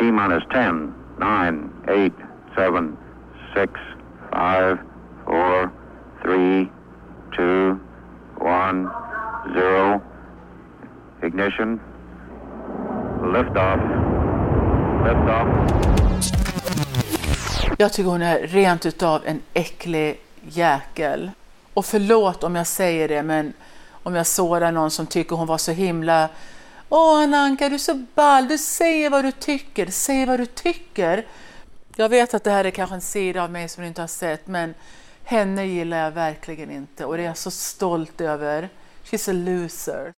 T minus 10, 9, 8, 7, 6, 5, 4, 3, 2, 1, 0. Ignition. Liftoff. Liftoff. Jag tycker hon är rent utav en äcklig jäkel. Och förlåt om jag säger det, men om jag sårar någon som tycker hon var så himla Åh Ananka, du är så ball, du säger vad du tycker, säg vad du tycker. Jag vet att det här är kanske en sida av mig som du inte har sett, men henne gillar jag verkligen inte och det är jag så stolt över. She's a loser.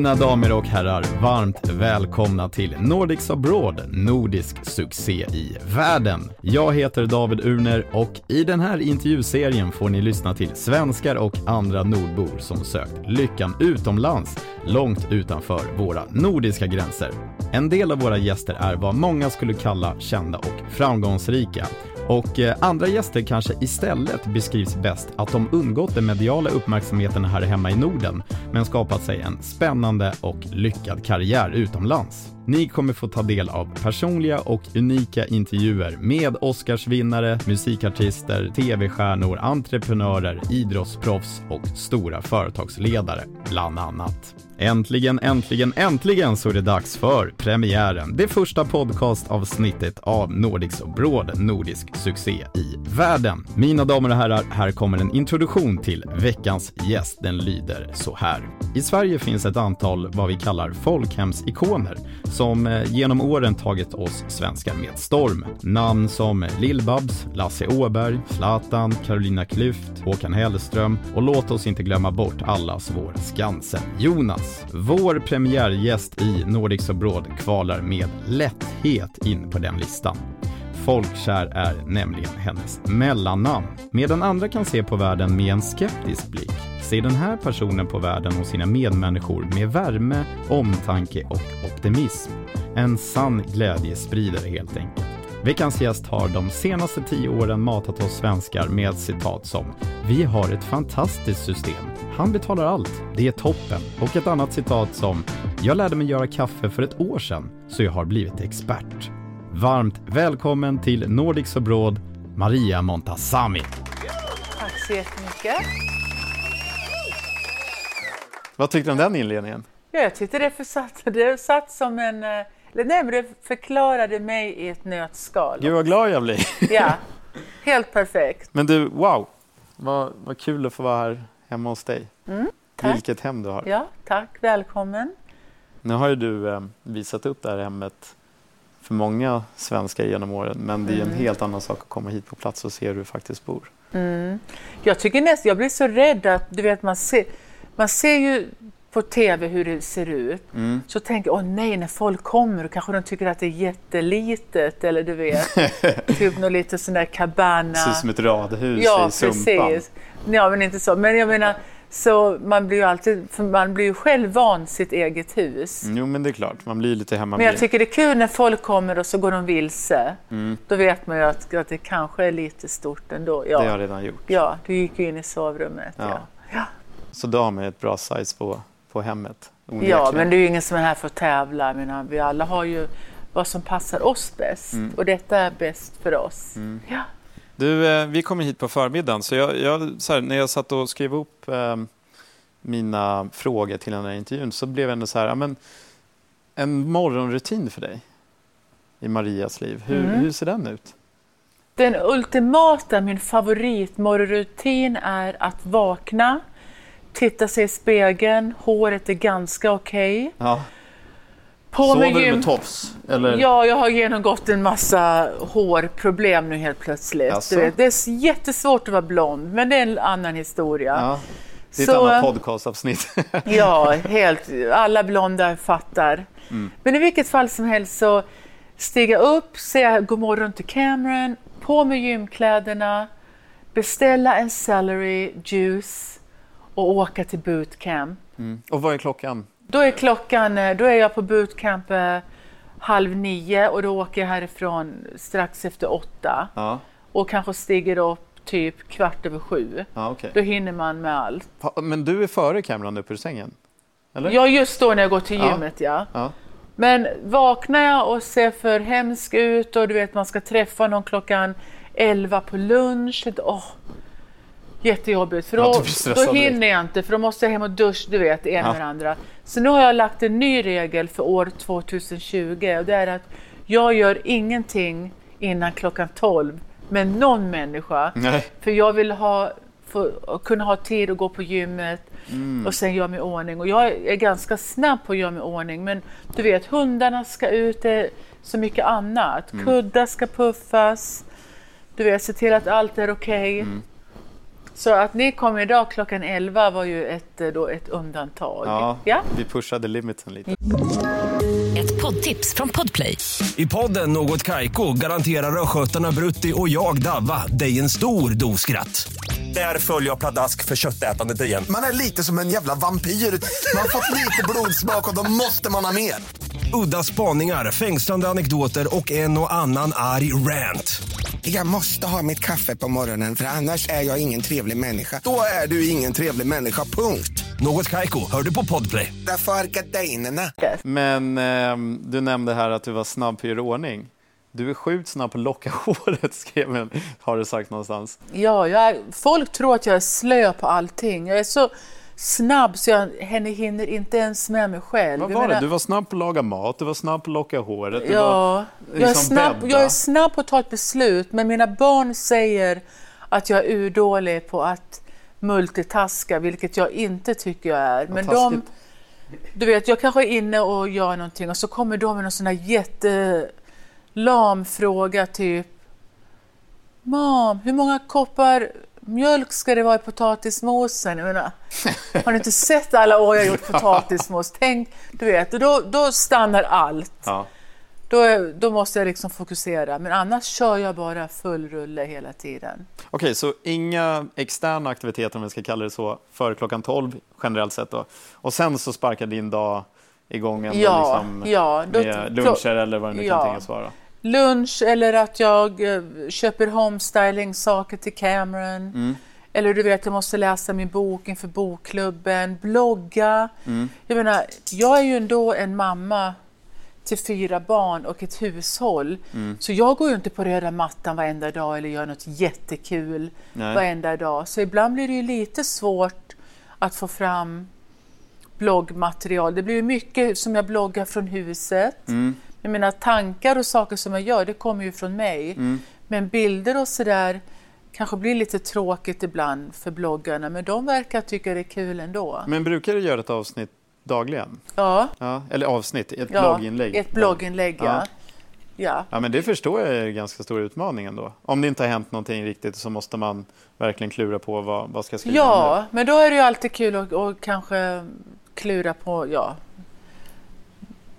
Mina damer och herrar, varmt välkomna till Nordics Abroad, nordisk succé i världen. Jag heter David Urner och i den här intervjuserien får ni lyssna till svenskar och andra nordbor som sökt lyckan utomlands, långt utanför våra nordiska gränser. En del av våra gäster är vad många skulle kalla kända och framgångsrika. Och eh, andra gäster kanske istället beskrivs bäst att de undgått den mediala uppmärksamheten här hemma i Norden, men skapat sig en spännande och lyckad karriär utomlands. Ni kommer få ta del av personliga och unika intervjuer med Oscarsvinnare, musikartister, tv-stjärnor, entreprenörer, idrottsproffs och stora företagsledare, bland annat. Äntligen, äntligen, äntligen så är det dags för premiären. Det första podcastavsnittet av Nordics Abroad, nordisk succé i världen. Mina damer och herrar, här kommer en introduktion till veckans gäst. Den lyder så här. I Sverige finns ett antal vad vi kallar folkhemsikoner som eh, genom åren tagit oss svenskar med storm. Namn som Lill-Babs, Lasse Åberg, Zlatan, Carolina Klüft, Håkan Hellström och låt oss inte glömma bort allas vår Skansen-Jonas. Vår premiärgäst i Nordics Abroad kvalar med lätthet in på den listan. Folkkär är nämligen hennes mellannamn. Medan andra kan se på världen med en skeptisk blick ser den här personen på världen och sina medmänniskor med värme, omtanke och optimism. En sann glädjespridare helt enkelt. Veckans gäst har de senaste tio åren matat oss svenskar med citat som “Vi har ett fantastiskt system. Han betalar allt. Det är toppen.” och ett annat citat som “Jag lärde mig göra kaffe för ett år sedan, så jag har blivit expert.” Varmt välkommen till Nordics Abroad, Maria Montazami. Tack så jättemycket. Vad tyckte du om den inledningen? Ja, jag tyckte det, försatt, det satt som en... eh, nej, men det förklarade mig i ett nötskal. Gud vad glad jag blir. Ja, helt perfekt. Men du, wow! Vad, vad kul att få vara här hemma hos dig. Mm, tack. Vilket hem du har. Ja, tack. Välkommen. Nu har ju du eh, visat upp det här hemmet för många svenskar genom åren, men det är en helt annan sak att komma hit på plats och se hur du faktiskt bor. Mm. Jag tycker nästan, jag blir så rädd att du vet man ser, man ser ju på tv hur det ser ut. Mm. Så tänker jag, åh nej, när folk kommer och kanske de tycker att det är jättelitet eller du vet, typ något lite sån där cabana. Ser som ett radhus Ja, i Sumpan. precis. Ja, men inte så. Men jag menar, så man blir ju alltid, man blir ju själv van sitt eget hus. Jo, men det är klart, man blir lite hemma Men jag tycker det är kul när folk kommer och så går de vilse. Mm. Då vet man ju att, att det kanske är lite stort ändå. Ja, Det har jag redan gjort. ja du gick ju in i sovrummet. Ja, ja. Så då har man ett bra size på, på hemmet. ja men det är ju ingen som är här för att tävla. Menar, vi alla har ju vad som passar oss bäst. Mm. Och detta är bäst för oss. Ja. Du, eh, vi kommer hit på förmiddagen, så, jag, jag, så här, när jag satt och skrev upp eh, mina frågor till den här intervjun så blev det ändå så här, ja, men, en morgonrutin för dig i Marias liv. Hur, Mm. hur ser den ut? Den ultimata, min favoritmorgonrutin är att vakna, titta sig i spegeln, håret är ganska okej. Ja. På Sover du med tofs? Eller? Ja, jag har genomgått en massa hårproblem nu helt plötsligt. Jaså? Du vet, det är jättesvårt att vara blond, men det är en annan historia. Ja. Det är Så, ett annat eh, podcastavsnitt. Ja, helt. Alla blonda fattar. Mm. Men i vilket fall som helst så stiga upp, säga god morgon till Cameron, på med gymkläderna, beställa en celery juice och åka till bootcamp. Mm. Och vad är klockan? Då är klockan, eh, då är jag på bootcamp eh, halv nio och då åker jag härifrån strax efter åtta. Ja. Och kanske stiger upp typ kvart över sju. Ja, okay. Då hinner man med allt. Men du är före Cameron upp ur sängen? Eller? Ja, just då när jag går till gymmet ja. ja. Men vaknar jag och ser för hemsk ut och du vet man ska träffa någon klockan 11 på lunch. Oh, jättejobbigt för då, då hinner jag inte för då måste jag hem och duscha, du vet, en ja. med andra. Så nu har jag lagt en ny regel för år 2020 och det är att jag gör ingenting innan klockan 12 med någon människa. Nej. För jag vill ha, för, kunna ha tid att gå på gymmet mm. och sen göra mig i ordning. Och jag är ganska snabb på att göra mig i ordning men du vet hundarna ska ut, det är så mycket annat. Mm. Kuddar ska puffas, du vet se till att allt är okej. Okay. Mm. Så att ni kom idag klockan 11 var ju ett, då ett undantag. Ja, ja? vi pushade limiten lite. Ett poddtips från Podplay. I podden Något Kaiko garanterar östgötarna Brutti och jag, Davva, dig en stor dos skratt. Där följer jag pladask för köttätandet igen. Man är lite som en jävla vampyr. Man har fått lite blodsmak och då måste man ha mer. Udda spaningar, fängslande anekdoter och en och annan arg rant. Jag måste ha mitt kaffe på morgonen för annars är jag ingen trevlig människa. Då är du ingen trevlig människa, punkt. Något kajko, hör du på podplay. Därför är gardinerna. Men eh, du nämnde här att du var snabb på att göra ordning. Du är sjukt snabb på att locka håret, skrev har du sagt någonstans. Ja, jag, folk tror att jag är slö på allting. Jag är så snabb så jag henne hinner inte ens med mig själv. Vad var menar, det? Du var snabb på att laga mat, du var snabb på att locka håret. Du ja, var, liksom jag, är snabb, jag är snabb på att ta ett beslut, men mina barn säger att jag är urdålig på att multitaska, vilket jag inte tycker jag är. Men de, du vet, jag kanske är inne och gör någonting och så kommer de med någon sån här jättelam fråga, typ Mam, hur många koppar mjölk ska det vara i potatismosen. Jag menar, har ni inte sett alla år jag gjort potatismos? Tänk, du vet, då, då stannar allt. Ja. Då, då måste jag liksom fokusera, men annars kör jag bara full rulle hela tiden. Okej, okay, så inga externa aktiviteter om vi ska kalla det så, före klockan 12 generellt sett då. Och sen så sparkar din dag igång ändå ja, liksom ja, då, med luncher eller vad det nu ja. kan tänkas vara? Lunch eller att jag eh, köper homestyling-saker till Cameron. Mm. Eller du vet, jag måste läsa min bok inför bokklubben, blogga. Mm. Jag menar, jag är ju ändå en mamma till fyra barn och ett hushåll. Mm. Så jag går ju inte på röda mattan varenda dag eller gör något jättekul Nej. varenda dag. Så ibland blir det ju lite svårt att få fram bloggmaterial. Det blir ju mycket som jag bloggar från huset. Mm. Jag menar tankar och saker som jag gör, det kommer ju från mig. Mm. Men bilder och sådär kanske blir lite tråkigt ibland för bloggarna, men de verkar tycka det är kul ändå. Men brukar du göra ett avsnitt dagligen? Ja. ja eller avsnitt, ett ja, blogginlägg? ett blogginlägg, ja. ja. Ja. ja, men det förstår jag är en ganska stor utmaning ändå. Om det inte har hänt någonting riktigt så måste man verkligen klura på vad, vad ska skriva Ja, men då är det ju alltid kul att och kanske klura på, ja,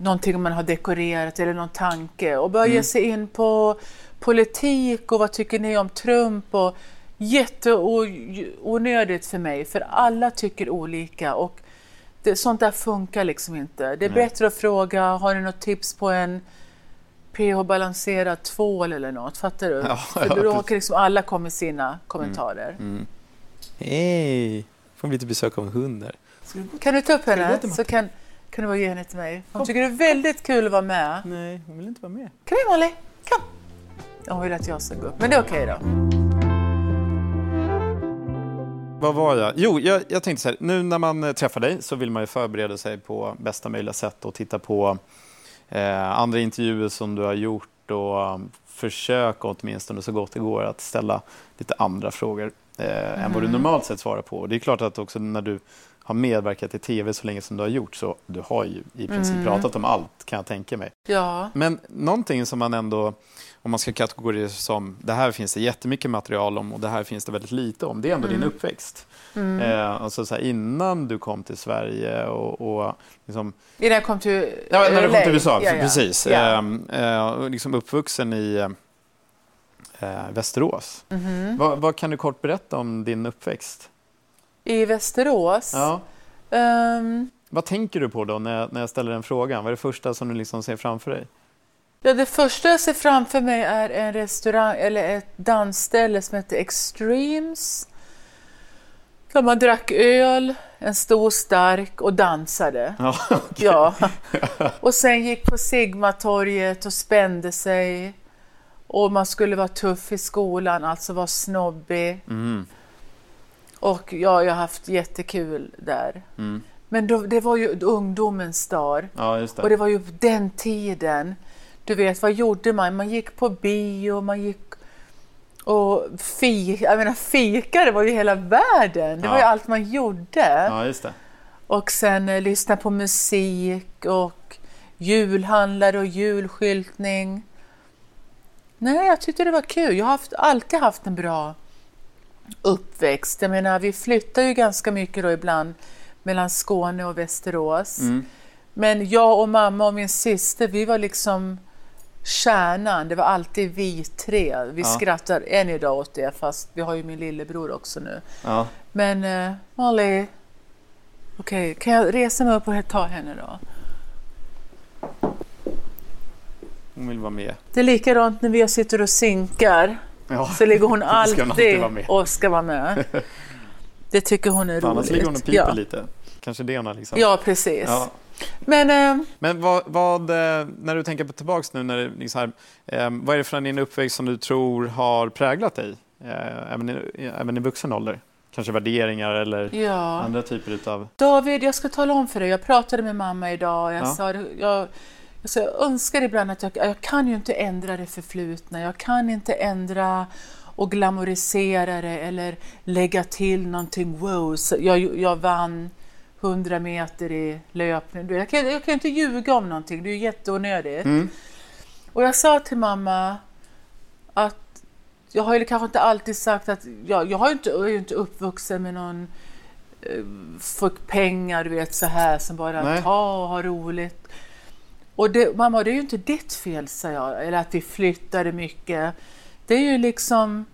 någonting man har dekorerat eller någon tanke och börja mm. sig in på politik och vad tycker ni om Trump och jätteonödigt för mig för alla tycker olika och det, sånt där funkar liksom inte. Det är Nej. bättre att fråga, har ni något tips på en pH-balanserad tvål eller något? Fattar du? Ja, för då har liksom alla kommit sina kommentarer. Mm. Mm. Hej! Får vi lite besök av en hund där. Kan du ta upp henne? Så kan, kan du bara ge henne till mig? Hon tycker det är väldigt kul att vara med. Nej, hon vill inte vara med. Kom igen Molly, kom! Hon vill att jag ska gå upp, men det är okej okay då. Vad var jag? Jo, jag, jag, tänkte så här, nu när man eh, träffar dig så vill man ju förbereda sig på bästa möjliga sätt och titta på eh, andra intervjuer som du har gjort och um, försök åtminstone så gott det går att ställa lite andra frågor eh, mm. än vad du mm. normalt sett svarar på. Det är klart att också när du har medverkat i tv så länge som du har gjort så du har ju i princip mm. pratat om allt kan jag tänka mig. Ja. Men någonting som man ändå, om man ska kategorisera som det här finns det jättemycket material om och det här finns det väldigt lite om, det är ändå mm. din uppväxt. Mm. Eh, alltså så här, innan du kom till Sverige och, och liksom, Innan jag kom till Ja, när du kom till USA, ja, ja. precis. Ja. Eh, eh, liksom uppvuxen i eh, Västerås. Mm. Vad, vad kan du kort berätta om din uppväxt? I Västerås? Ja. Ehm, Vad tänker du på då när när jag ställer den frågan? Vad är det första som du liksom ser framför dig? ja, det första jag ser framför mig är en restaurang eller ett dansställe som heter Extremes. Där man drack öl, en stor stark och dansade. Ja, Ja. Och sen gick på Sigmatorget och spände sig. Och man skulle vara tuff i skolan, alltså vara snobbig. Mm. Och ja, jag har haft jättekul där. Mm. Men då, det var ju ungdomens dag. ja just det. Och det var ju den tiden. Du vet, vad gjorde man? Man gick på bio, man gick och fika. Jag menar, fika, det var ju hela världen. Det var ju Ja. allt man gjorde. Ja, just det. Och sen eh, lyssna på musik och julhandlare och julskyltning. Nej, jag tyckte det var kul. Jag har haft, alltid haft en bra uppväxt. Jag menar, vi flyttar ju ganska mycket då ibland mellan Skåne och Västerås. Mm. Men jag och mamma och min syster, vi var liksom kärnan. Det var alltid vi tre. Vi Ja. skrattar än idag åt det, fast vi har ju min lillebror också nu. Ja. Men uh, Molly, okej, kan jag resa mig upp och ta henne då? Hon vill vara med. Det är likadant när vi sitter och synkar. Ja. Så ligger hon Då ska hon alltid alltid och ska vara med. Det tycker hon är roligt. annars ligger hon och piper ja. lite. Kanske det hon har liksom. Ja, precis. Ja. Men eh, Men vad, vad, eh, när du tänker på tillbaks nu, när det, liksom här, eh, vad är det från din uppväxt som du tror har präglat dig? Eh, även, i, även i vuxen ålder? Kanske värderingar eller ja. andra typer utav... David, jag ska tala om för dig. Jag pratade med mamma idag. Jag, Ja. sa, jag, sa, jag önskar ibland att jag, jag kan ju inte ändra det förflutna. Jag kan inte ändra och glamorisera det eller lägga till någonting. Wow, jag, jag vann 100 meter i löpning. Jag kan, jag kan inte ljuga om någonting. Det är ju jätteonödigt. Mm. Och jag sa till mamma att jag har ju kanske inte alltid sagt att jag, jag, har inte, jag är ju inte uppvuxen med någon eh, fick pengar, du vet så här som bara Nej. ta och ha roligt. Och det, mamma, det är ju inte ditt fel, sa jag, eller att vi flyttade mycket. Det är ju liksom,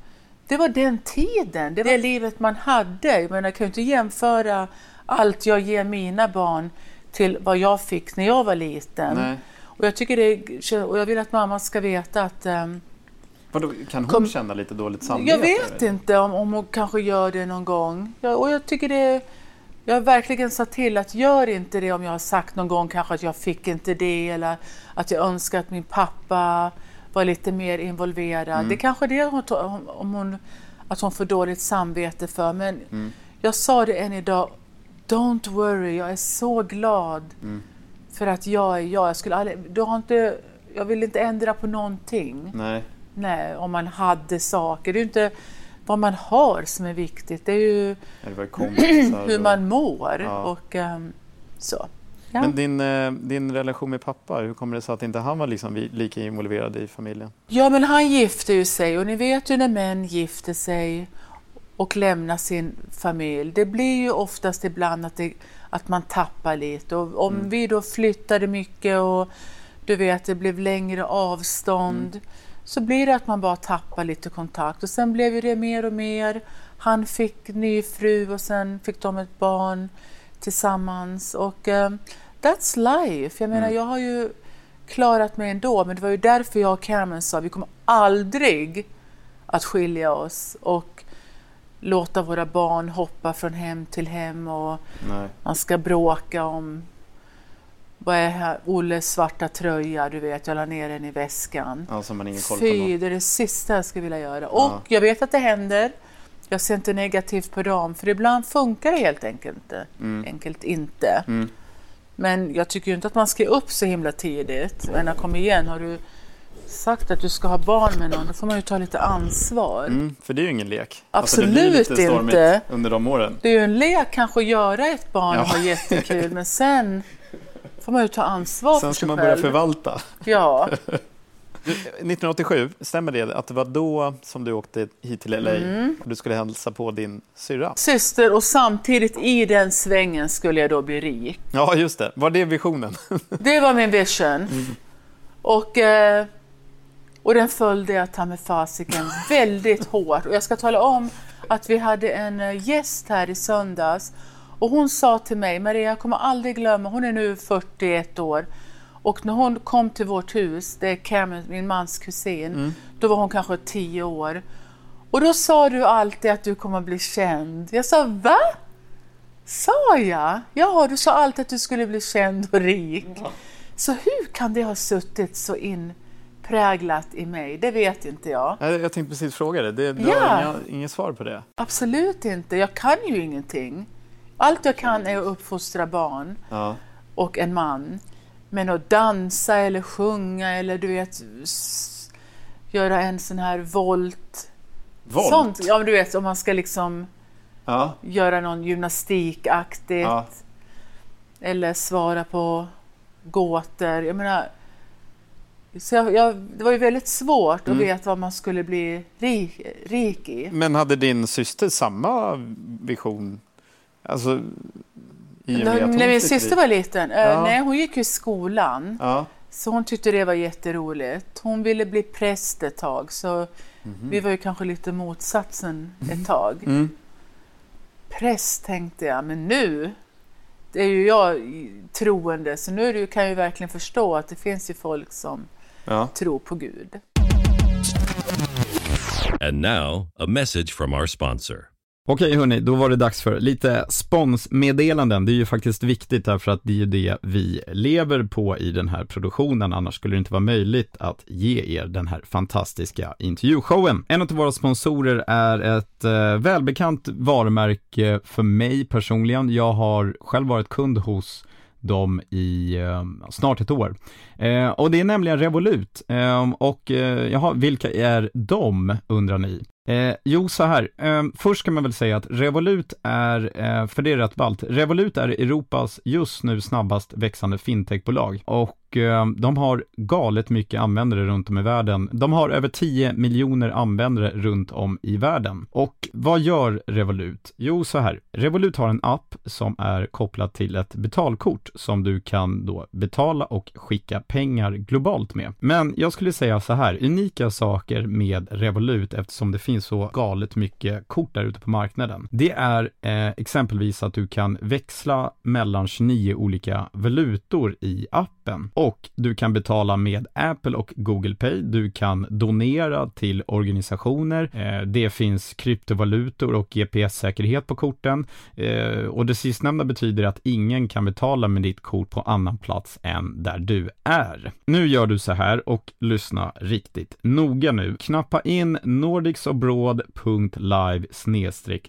det var den tiden, det var det livet man hade. Jag menar, jag kan ju inte jämföra allt jag ger mina barn till vad jag fick när jag var liten. Nej. Och jag tycker det, och jag vill att mamma ska veta att ehm, Vadå, kan hon Kom- känna lite dåligt samvete? jag vet inte om, om hon kanske gör det någon gång. Jag, och jag tycker det... Jag har verkligen sagt till att gör inte det om jag har sagt någon gång kanske att jag fick inte det eller att jag önskar att min pappa var lite mer involverad. Mm. Det är kanske det hon, om hon, att hon får dåligt samvete för. Men Mm. jag sa det än idag. Don't worry, jag är så glad Mm. för att jag är jag. Jag, skulle aldrig, du har inte, jag vill inte ändra på någonting. Nej. Nej, om man hade saker. Det är inte vad man har som är viktigt. Det är ju hur man mår. Ja. Och ehm, så. Ja. Men din, eh, din relation med pappa, hur kommer det sig att inte han var liksom lika involverad i familjen? ja, men han gifte ju sig och ni vet ju när män gifter sig och lämnar sin familj. Det blir ju oftast ibland att, det, att man tappar lite. Och om Mm. vi då flyttade mycket och du vet, det blev längre avstånd Mm. Så blir det att man bara tappar lite kontakt. Och sen blev det mer och mer. Han fick ny fru och sen fick de ett barn tillsammans. Och eh, that's life. Jag menar, Mm. jag har ju klarat mig ändå, men det var ju därför jag och Cameron sa vi kommer aldrig att skilja oss och låta våra barn hoppa från hem till hem och Nej. man ska bråka om vad är här? Olles svarta tröja, du vet, jag la ner den i väskan. Alltså man ingen koll på Fy, det är det sista jag skulle vilja göra. Ja. Och jag vet att det händer. Jag ser inte negativt på dem, för ibland funkar det helt enkelt inte. Mm. Enkelt inte. Mm. Men jag tycker ju inte att man ska upp så himla tidigt. Men kom igen, har du sagt att du ska ha barn med någon, då får man ju ta lite ansvar. Mm, för det är ju ingen lek. Absolut alltså lite stormigt inte. under de åren. Det är ju en lek kanske att göra ett barn och Ja. ha jättekul, men sen får man ju ta ansvar Sen ska man börja själv. förvalta. Ja, 1987, stämmer det att det var då som du åkte hit till LA Mm. och du skulle hälsa på din syrra? syster och samtidigt i den svängen skulle jag då bli rik. Ja, just det. Var det visionen? Det var min vision. Mm. Och, eh, Och den följde jag ta med fasiken väldigt hårt. Och jag ska tala om att vi hade en eh, gäst här i söndags och hon sa till mig, Maria jag kommer aldrig glömma, hon är nu 41 år och när hon kom till vårt hus, det är Cameron, min mans kusin, mm. då var hon kanske 10 år. Och då sa du alltid att du kommer bli känd. Jag sa, va? Sa jag? Ja, du sa alltid att du skulle bli känd och rik. Ja. Så hur kan det ha suttit så inpräglat i mig? Det vet inte jag. Jag tänkte precis fråga det. det du ja. har inga, inget svar på det? Absolut inte. Jag kan ju ingenting. Allt jag kan är att uppfostra barn ja. och en man. Men att dansa eller sjunga eller du vet göra en sån här volt. Volt? Sånt, ja, du vet om man ska liksom ja. göra någon gymnastikaktigt. Ja. Eller svara på gåtor. Jag menar, så jag, jag, det var ju väldigt svårt mm. att veta vad man skulle bli rik, rik i. Men hade din syster samma vision? Alltså, i när min syster var liten, eh, ja. nej hon gick i skolan. Ja. Så hon tyckte det var jätteroligt. Hon ville bli präst ett tag så mm -hmm. vi var ju kanske lite motsatsen ett mhm. tag. Mm. Präst tänkte jag, men nu det är ju jag troende så nu kan jag ju verkligen förstå att det finns ju folk som ja. tror på Gud. And now a message from our sponsor. Okej hörni, då var det dags för lite sponsmeddelanden. Det är ju faktiskt viktigt därför att det är ju det vi lever på i den här produktionen. Annars skulle det inte vara möjligt att ge er den här fantastiska intervjushowen. En av våra sponsorer är ett eh, välbekant varumärke för mig personligen. Jag har själv varit kund hos dem i eh, snart ett år. Eh, och det är nämligen Revolut. Eh, och eh, jaha, vilka är de, undrar ni? Eh, jo, så här. Eh, först kan man väl säga att Revolut är, eh, för det är rätt ballt, Revolut är Europas just nu snabbast växande fintechbolag och Eh, de har galet mycket användare runt om i världen. De har över 10 miljoner användare runt om i världen. Och vad gör Revolut? Jo, så här. Revolut har en app som är kopplad till ett betalkort som du kan då betala och skicka pengar globalt med. Men jag skulle säga så här, unika saker med Revolut eftersom det finns finns så galet mycket kort där ute på marknaden. Det är eh, exempelvis att du kan växla mellan 29 olika valutor i appen och du kan betala med Apple och Google Pay. Du kan donera till organisationer. Eh, det finns kryptovalutor och GPS-säkerhet på korten eh, och det sistnämnda betyder att ingen kan betala med ditt kort på annan plats än där du är. Nu gör du så här och lyssna riktigt noga nu. Knappa in Nordics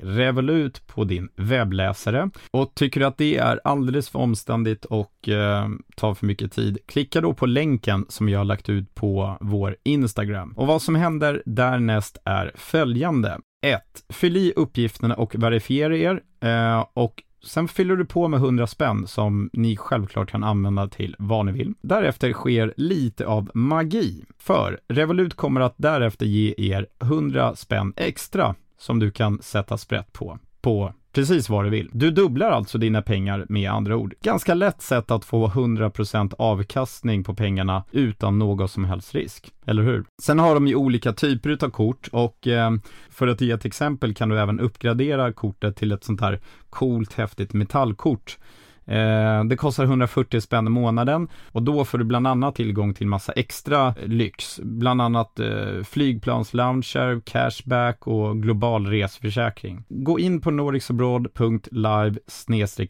revolut på din webbläsare. Och tycker du att det är alldeles för omständigt och eh, tar för mycket tid, klicka då på länken som jag har lagt ut på vår Instagram. Och vad som händer därnäst är följande. 1. Fyll i uppgifterna och verifiera er eh, och Sen fyller du på med 100 spänn som ni självklart kan använda till vad ni vill. Därefter sker lite av magi, för Revolut kommer att därefter ge er 100 spänn extra som du kan sätta sprätt på, på precis vad du vill. Du dubblar alltså dina pengar med andra ord. Ganska lätt sätt att få 100% avkastning på pengarna utan någon som helst risk, eller hur? Sen har de ju olika typer av kort och eh, för att ge ett exempel kan du även uppgradera kortet till ett sånt här coolt häftigt metallkort Eh, det kostar 140 spänn i månaden och då får du bland annat tillgång till massa extra lyx, bland annat eh, flygplanslounger, cashback och global reseförsäkring. Gå in på nordicsobroad.live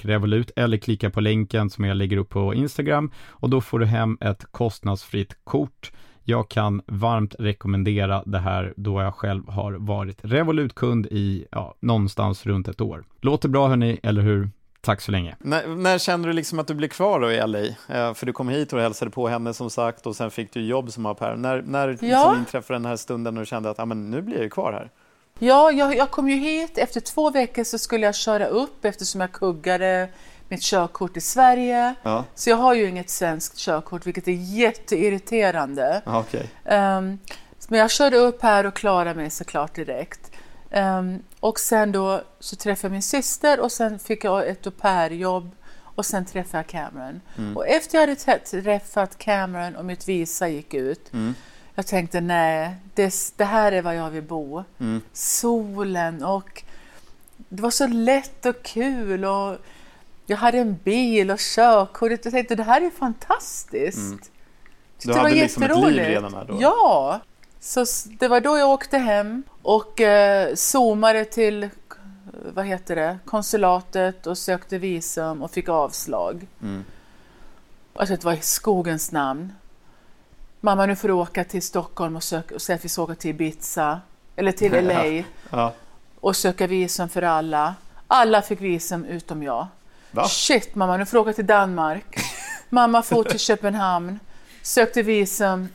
revolut eller klicka på länken som jag lägger upp på Instagram och då får du hem ett kostnadsfritt kort jag kan varmt rekommendera det här då jag själv har varit Revolut-kund i ja, någonstans runt ett år. Låter bra hörni, eller hur? Tack så länge. När, när kände du liksom att du blev kvar då i LA? Eh, för du kom hit och hälsade på henne som sagt och sen fick du jobb som au pair. När, när ja. liksom inträffade den här stunden när du kände att ah, men nu blir jag kvar här? Ja, jag, jag kom ju hit. Efter två veckor så skulle jag köra upp eftersom jag kuggade mitt körkort i Sverige. Ja. Så jag har ju inget svenskt körkort, vilket är jätteirriterande. Okay. Um, ehm, men jag körde upp här och klarade mig såklart direkt. Um, och sen då så träffade jag min syster och sen fick jag ett au pair-jobb och sen träffade jag Cameron. Mm. Och efter jag hade träffat Cameron och mitt visa gick ut, mm. Jag tänkte nej, det, det här är var jag vill bo. Mm. Solen och det var så lätt och kul och jag hade en bil och körkort. Jag tänkte det här är fantastiskt. Mm. Du det var hade liksom ett liv redan här då? Ja, så det var då jag åkte hem och eh, zoomade till vad heter det, konsulatet och sökte visum och fick avslag. Mm. Jag tänkte, vad i skogens namn? Mamma, nu får du åka till Stockholm och, söka, och säga att vi ska åka till Ibiza eller till LA Ja. och söka visum för alla. Alla fick visum utom jag. Va? Shit mamma, nu får du åka till Danmark. mamma for till Köpenhamn, sökte visum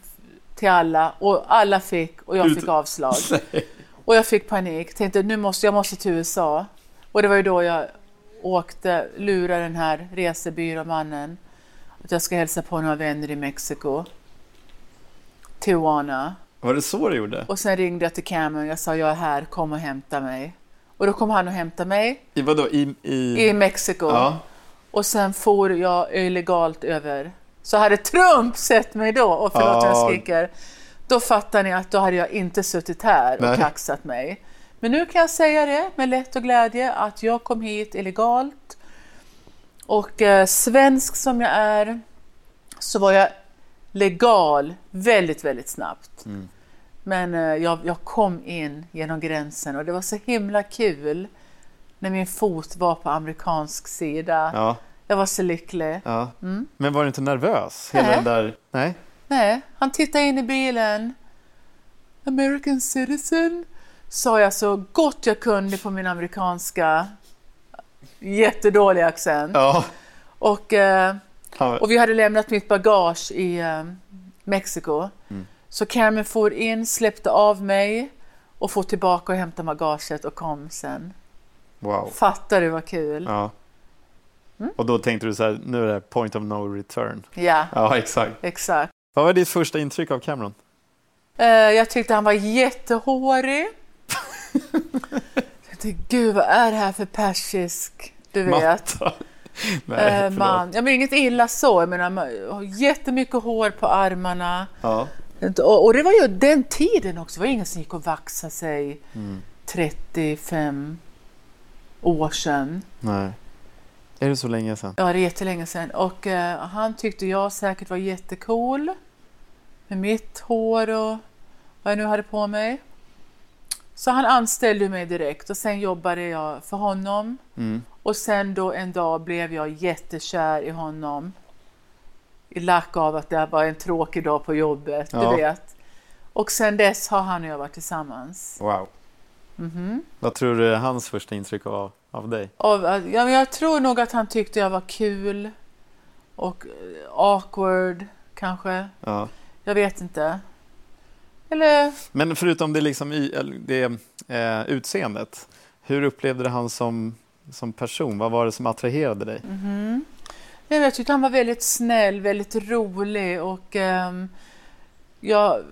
till alla och alla fick och jag fick avslag. Och jag fick panik, tänkte nu måste jag måste till USA. Och det var ju då jag åkte, lurade den här resebyråmannen att jag ska hälsa på några vänner i Mexiko. Tijuana. Var det så du gjorde? Och sen ringde jag till Cameron, jag sa jag är här, kom och hämta mig. Och då kom han och hämtade mig I vadå? I... i... i Mexiko. Ja. Och sen for jag illegalt över. Så hade Trump sett mig då, och förlåt jag Ja. skriker, då fattar ni att då hade jag inte suttit här och Nej. kaxat mig. Men nu kan jag säga det med lätt och glädje att jag kom hit illegalt. Och eh, svensk som jag är så var jag legal väldigt, väldigt snabbt. Mm. Men eh, jag, jag kom in genom gränsen och det var så himla kul när min fot var på amerikansk sida. Ja. Jag var så lycklig. ja. Men var du inte nervös? Hela Mm. Nej. den där... Nej? Nej, han tittade in i bilen. American citizen, sa jag så gott jag kunde på min amerikanska jättedålig accent. Ja. Och, eh, och vi hade lämnat mitt bagage i eh, Mexiko. Så Carmen for in, släppte av mig och for tillbaka och hämtade bagaget och kom sen. Wow. Fattar du vad kul? Ja. Mm. Och då tänkte du så här, nu är det point of no return. Ja, Ja, exakt. exakt. Vad var ditt första intryck av Cameron? Eh, jag tyckte han var jättehårig. jag tänkte, gud vad är det här för persisk? Du vet. Nej, förlåt. man. Jag menar inget illa så, jag menar man har jättemycket hår på armarna. Ja. Och, och det var ju den tiden också, det var ingen som gick och vaxade sig Mm. 35 år sedan. Nej. Är det så länge sedan? Ja, det är jättelänge sedan. Och eh, han tyckte jag säkert var jättecool. Med mitt hår och vad jag nu hade på mig. Så han anställde mig direkt och sen jobbade jag för honom. Mm. Och sen då en dag blev jag jättekär i honom. I lack av att det var en tråkig dag på jobbet, Ja. du vet. Och sen dess har han och jag varit tillsammans. Wow. Mhm. Vad tror du hans första intryck av, av dig? Och, ja, men jag tror nog att han tyckte jag var kul och eh, awkward kanske. Ja. Jag vet inte. Eller Men förutom det, liksom, eller det eh, utseendet, hur upplevde du han som, som person? Vad var det som attraherade dig? Nej, men jag tyckte han var väldigt snäll, väldigt rolig och ehm, jag,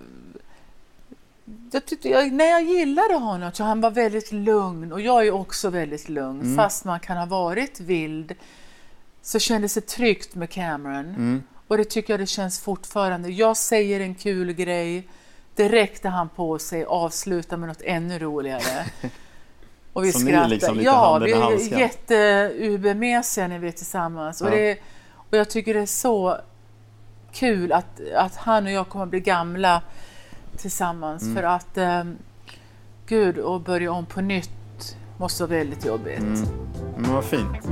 jag tyckte, jag, när jag gillade honom så han var väldigt lugn och jag är också väldigt lugn. Mm. Fast man kan ha varit vild så kändes det tryggt med Cameron. Mm. Och det tycker jag det känns fortfarande. Jag säger en kul grej, direkt är han på sig avslutar med något ännu roligare. Och vi Så ni skrattar. liksom lite ja, vi är jätte-UB-mesiga när vi är tillsammans. Och, Ja. det, och jag tycker det är så kul att, att han och jag kommer bli gamla tillsammans. Mm. För att, um, gud, att börja om på nytt måste vara väldigt jobbigt. Mm. Men vad fint.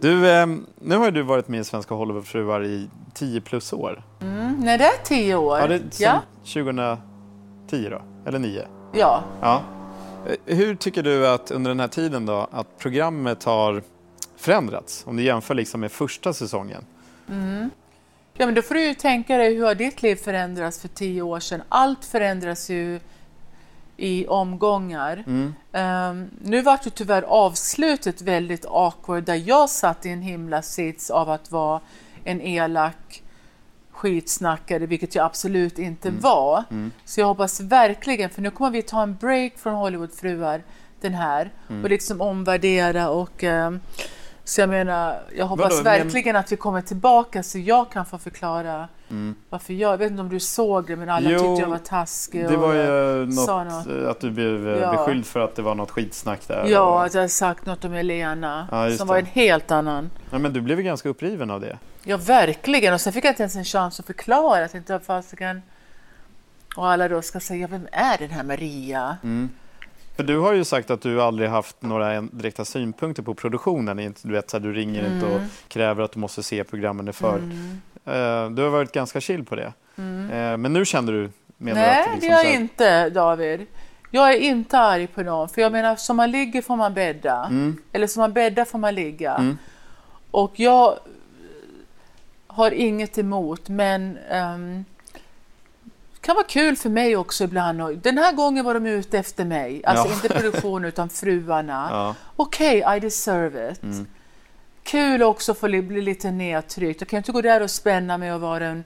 Du, eh, nu har du varit med i Svenska Hollywoodfruar i 10 plus år. Mm, nej, det är tio år. Ja, det är ja. 2010 då? Eller 9? ja. Ja. Eh, Hur tycker du att under den här tiden då, att programmet har förändrats? Om du jämför liksom med första säsongen. Ja, men då får du ju tänka dig hur har ditt liv förändrats för tio år sedan? Allt förändras ju i omgångar. Ehm, nu var ju tyvärr avslutet väldigt awkward där jag satt i en himla sits av att vara en elak skitsnackare, vilket jag absolut inte var. Så jag hoppas verkligen, för nu kommer vi ta en break från Hollywoodfruar, den här, och liksom omvärdera och ehm, Så jag menar, jag hoppas Vadå, verkligen att vi kommer tillbaka så jag kan få förklara varför jag, jag vet inte om du såg det men alla Mm. Jo, tyckte jag var taskig. Det var ju sa något, något. eh, att du blev eh, Ja. beskylld för att det var något skitsnack där. Ja, Och- att jag sagt något om Elena Ja, som det. var en helt annan. Ja, men du blev ju ganska uppriven av det. Ja, verkligen. Och sen fick jag inte ens en chans att förklara. Jag tänkte, fasiken. Och alla då ska säga, vem är den här Maria? Mm. För du har ju sagt att du aldrig haft några direkta synpunkter på produktionen. Inte- Du, vet, så här, du ringer inte och Mm. kräver att du måste se programmen i för. Eh, Du har varit ganska chill på det. Eh, Men nu känner du? Menar Mm. Nej, att det liksom gör så jag inte, David. Jag är inte arg på någon. För jag menar, som man ligger får man bädda. Mm. Eller som man bäddar får man ligga. Och jag har inget emot, men det kan vara kul för mig också ibland. Den här gången var de ute efter mig. Alltså Ja. inte produktionen utan fruarna. Ja. Okej, I deserve it. Kul också att få li- bli lite nedtryckt. Jag kan inte gå där och spänna mig och vara en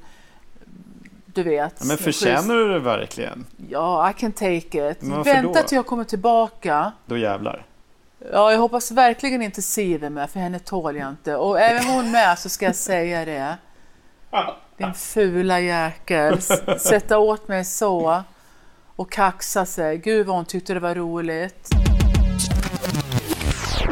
du vet. Ja, men förtjänar du det verkligen? Ja, I can take it. Vänta då? till jag kommer tillbaka. Då jävlar. Ja, jag hoppas verkligen inte Siv är med, för henne tål jag inte. Och även hon med så ska jag säga det. Din fula jäkel. Sätta åt mig så. Och kaxa sig. Gud vad hon tyckte det var roligt.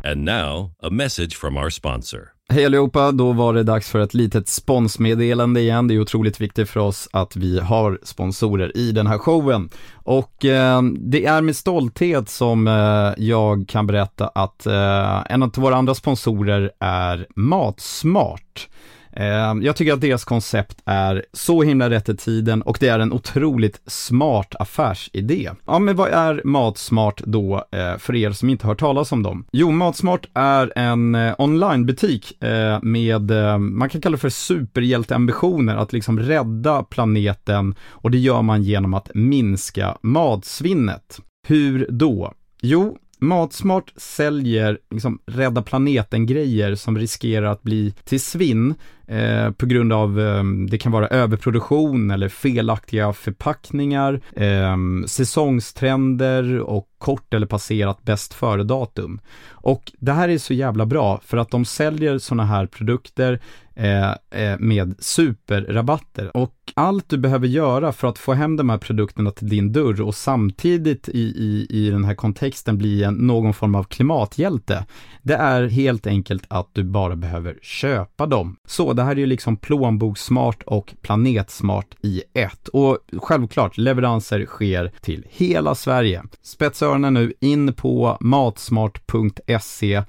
And now, a message from our sponsor. Hej allihopa, då var det dags för ett litet sponsmeddelande igen. Det är otroligt viktigt för oss att vi har sponsorer i den här showen. Och eh, det är med stolthet som eh, jag kan berätta att eh, en av våra andra sponsorer är Matsmart. Ehm, jag tycker att deras koncept är så himla rätt i tiden och det är en otroligt smart affärsidé. Ja, men vad är Matsmart då eh, för er som inte hört talas om dem? Jo, Matsmart är en eh, onlinebutik eh, med, man kan kalla det för superhjälteambitioner, att liksom rädda planeten och det gör man genom att minska matsvinnet. Hur då? Jo, Matsmart säljer liksom rädda planeten-grejer som riskerar att bli till svinn eh, på grund av, eh, det kan vara överproduktion eller felaktiga förpackningar, eh, säsongstrender och kort eller passerat bäst före-datum. Och det här är så jävla bra för att de säljer sådana här produkter eh, eh, med superrabatter. Och allt du behöver göra för att få hem de här produkterna till din dörr och samtidigt i, i, i den här kontexten bli en, någon form av klimathjälte, det är helt enkelt att du bara behöver köpa dem. Så det här är ju liksom plånbokssmart och planetsmart i ett. Och självklart, leveranser sker till hela Sverige. Spetsa öronen nu in på matsmart.se.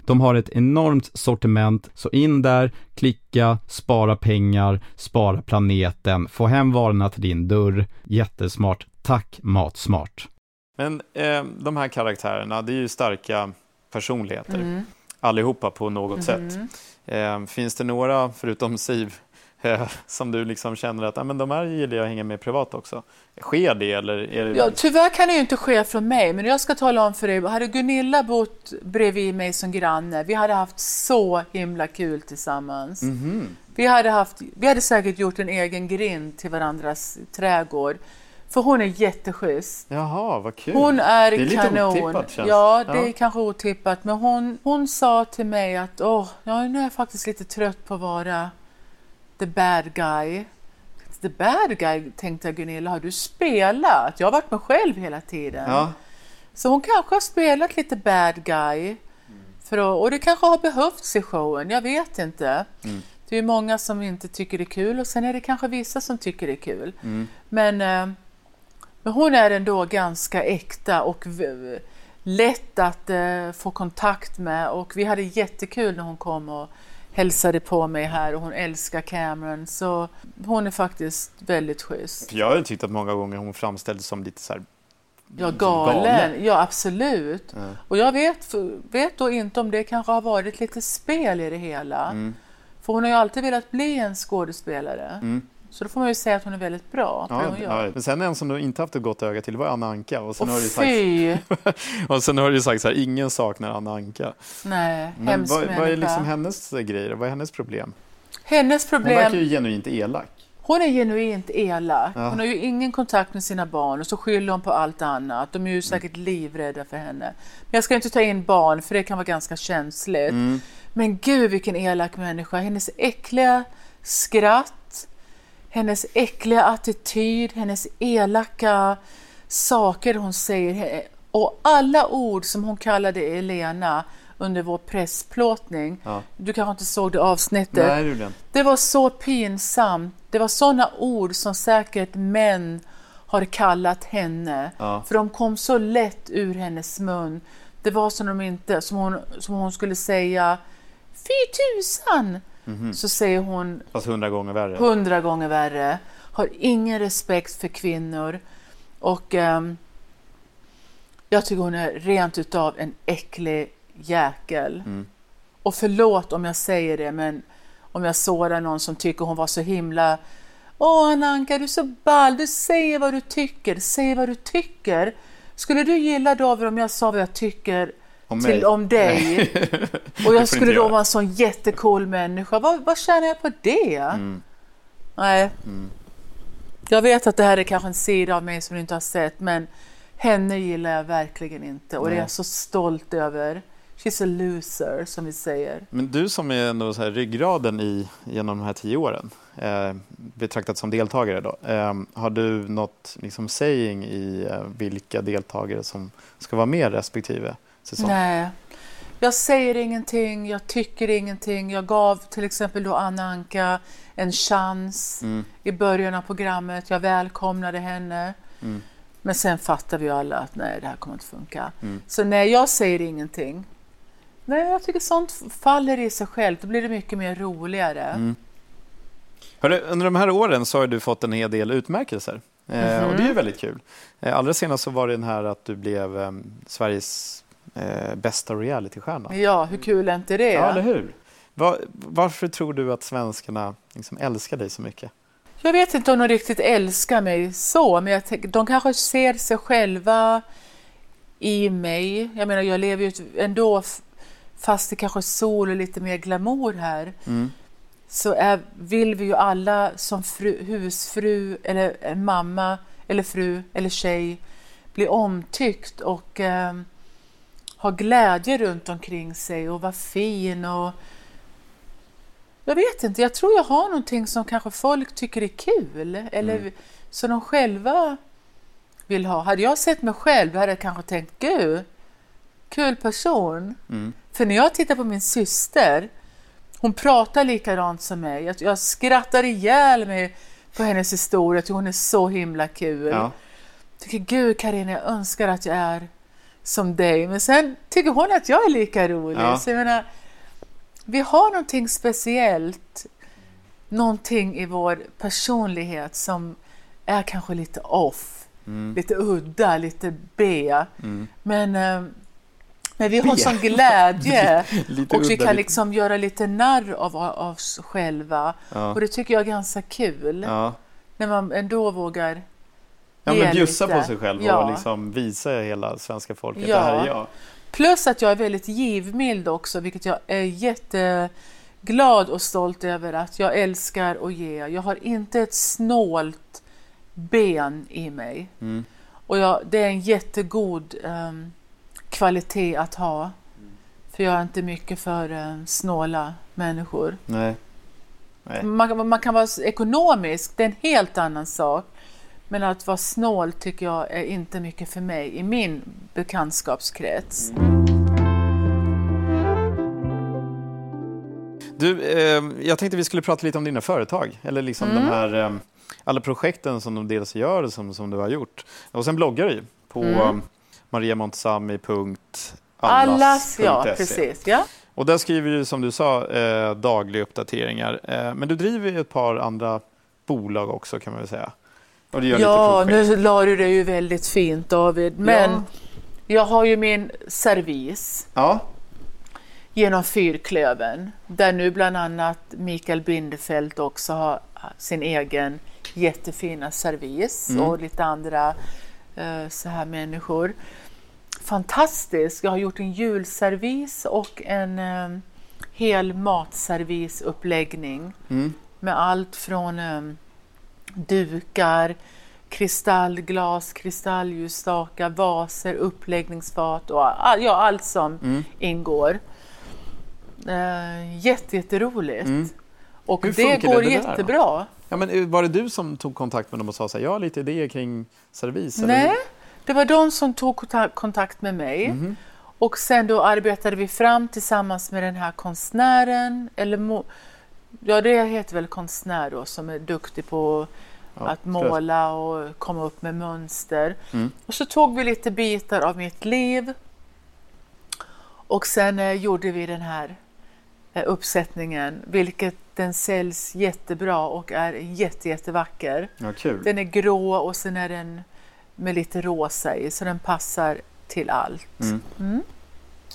De har ett enormt sortiment, så in där, klicka, spara pengar, spara planeten, få hem varorna till din dörr. Jättesmart. Tack Matsmart. Men eh, de här karaktärerna, det är ju starka personligheter. Mm. Allihopa på något Mhm. sätt. Eh, finns det några, förutom Siv, som du liksom känner att ah, men de här gillar jag att hänga med privat också? Sker det eller? Är det... Ja, tyvärr kan det ju inte ske från mig, men jag ska tala om för dig. Hade Gunilla bott bredvid mig som granne, vi hade haft så himla kul tillsammans. Mhm. Vi, hade haft, vi hade säkert gjort en egen grind till varandras trädgård. För hon är jätteschysst. Jaha, vad kul. Hon är, Det är lite kanon. otippat, känns ja, det Ja. är kanske otippat. Men hon, hon sa till mig att Åh, nu är jag faktiskt lite trött på att vara the bad guy. The bad guy, tänkte jag Gunilla, har du spelat? Jag har varit mig själv hela tiden. Ja. Så hon kanske har spelat lite bad guy. För att, och det kanske har behövts i showen, jag vet inte. Det är många som inte tycker det är kul och sen är det kanske vissa som tycker det är kul. Men, eh, men hon är ändå ganska äkta och lätt att eh, få kontakt med och vi hade jättekul när hon kom och hälsade på mig här och hon älskar Cameron så hon är faktiskt väldigt schysst. Jag har ju tyckt att många gånger hon framställdes som lite så här Ja, galen. Galen. Ja, absolut. Och jag vet, vet då inte om det kanske har varit lite spel i det hela. För hon har ju alltid velat bli en skådespelare. Så då får man ju säga att hon är väldigt bra på det Ja, hon gör. ja. Men sen en som du inte haft ett gott öga till var Anna Anka. Och sen, Och har du sagt, fy! och sen har du sagt så här, ingen saknar Anna Anka. Nej, Men vad, vad är liksom hennes grejer? Vad är hennes problem? Hennes Hon verkar problem, ju genuint elak. hon är genuint elak. Ja. Hon har ju ingen kontakt med sina barn och så skyller hon på allt annat. De är ju säkert livrädda för henne. Men jag ska inte ta in barn för det kan vara ganska känsligt. Mm. Men gud vilken elak människa. Hennes äckliga skratt, hennes äckliga attityd, hennes elaka saker hon säger och alla ord som hon kallade Elena under vår pressplåtning. Ja. Du kanske inte såg det avsnittet? Nej, det, det var så pinsamt. Det var sådana ord som säkert män har kallat henne. Ja. För de kom så lätt ur hennes mun. Det var som, de inte, som, hon, som hon skulle säga Fy tusan! Mm. Så säger hon... Fast hundra gånger värre. Hundra gånger värre. Har ingen respekt för kvinnor. Och um, jag tycker hon är rent utav en äcklig jäkel. Mm. Och förlåt om jag säger det, men om jag sårar någon som tycker hon var så himla Åh Ananka, du är så ball, du säger vad du tycker, säg vad du tycker. Skulle du gilla David om jag sa vad jag tycker om, till, om dig? och jag skulle då vara en sån jättecool människa. Vad, vad tjänar jag på det? Mm. Nej. Mm. Jag vet att det här är kanske en sida av mig som du inte har sett, men henne gillar jag verkligen inte och Nej. det är jag så stolt över. She's a loser, som vi säger. Men du som är ändå så här ryggraden i, genom de här tio åren, eh, betraktat som deltagare, då, eh, har du något liksom, saying i eh, vilka deltagare som ska vara med respektive säsong? Nej, jag säger ingenting, jag tycker ingenting. Jag gav till exempel då Anna Anka en chans mm. i början av programmet. Jag välkomnade henne. Mm. Men sen fattar vi alla att nej, det här kommer inte funka. Mm. Så nej, jag säger ingenting. Nej, jag tycker sånt faller i sig självt. Då blir det mycket mer roligare. Mm. Hörru, under de här åren så har du fått en hel del utmärkelser. Mm -hmm. och det är ju väldigt kul. Eh, allra senast så var det den här att du blev eh, Sveriges eh, bästa realitystjärna. Ja, hur kul är inte det? Ja, eller hur? Var, varför tror du att svenskarna liksom älskar dig så mycket? Jag vet inte om de riktigt älskar mig så, men jag de kanske ser sig själva i mig. Jag menar, jag lever ju ändå, fast det kanske är sol och lite mer glamour här, mm. så är, vill vi ju alla som fru, husfru eller mamma eller fru eller tjej bli omtyckt och eh, ha glädje runt omkring sig och vara fin och jag vet inte, jag tror jag har någonting som kanske folk tycker är kul eller mm. som de själva vill ha. Hade jag sett mig själv hade jag kanske tänkt, gud, kul person. Mm. För när jag tittar på min syster, hon pratar likadant som mig. Jag, jag skrattar ihjäl mig på hennes historia, hon är så himla kul. Ja. Jag tycker, gud Karina, jag önskar att jag är som dig. Men sen tycker hon att jag är lika rolig. Ja. Så jag menar, vi har någonting speciellt, någonting i vår personlighet som är kanske lite off, mm. lite udda, lite B. Mm. Men, eh, men vi har sån glädje lite, och vi kan liksom göra lite narr av, av oss själva. Ja. Och det tycker jag är ganska kul. Ja. När man ändå vågar Ja, men bjussa på sig själv ja. och liksom visa hela svenska folket, ja. det här är jag. Plus att jag är väldigt givmild också, vilket jag är jätteglad och stolt över att jag älskar att ge. Jag har inte ett snålt ben i mig. Mm. Och jag, det är en jättegod um, kvalitet att ha. För jag är inte mycket för um, snåla människor. Nej. Nej. Man, man, kan vara ekonomisk, det är en helt annan sak. Men att vara snål tycker jag är inte mycket för mig i min bekantskapskrets. Du, eh, jag tänkte vi skulle prata lite om dina företag, eller liksom mm. de här, eh, alla projekten som de dels gör och som, som du har gjort. Och sen bloggar du på mm. mariamontazami.allas.se. Allas, ja precis. Ja. Och där skriver du som du sa eh, dagliga uppdateringar. Eh, men du driver ju ett par andra bolag också kan man väl säga ja, nu la du det ju väldigt fint David. Men ja. jag har ju min servis. Ja. Genom Fyrklöven. Där nu bland annat Mikael Bindefeld också har sin egen jättefina servis. Mm. Och lite andra uh, så här människor. Fantastiskt. Jag har gjort en julservis och en uh, hel matservisuppläggning. Mm. Med allt från um, dukar, kristallglas, kristalljusstaka, vaser, uppläggningsfat och all, ja, allt som mm. ingår. Eh, jätte, jätteroligt. Mm. Och Hur det går det där jättebra. Ja, men eh, var det du som tog kontakt med dem och sa så här, jag har lite idéer kring servis? Nej, det var de som tog konta- kontakt med mig. Mhm. Och sen då arbetade vi fram tillsammans med den här konstnären, eller ja det heter väl konstnär då, som är duktig på Ja, att måla och komma upp med mönster. Mm. Och så tog vi lite bitar av mitt liv. Och sen eh, gjorde vi den här eh, uppsättningen, vilket den säljs jättebra och är jätte, jättevacker. Ja, kul. Den är grå och sen är den med lite rosa i, så den passar till allt. Mm.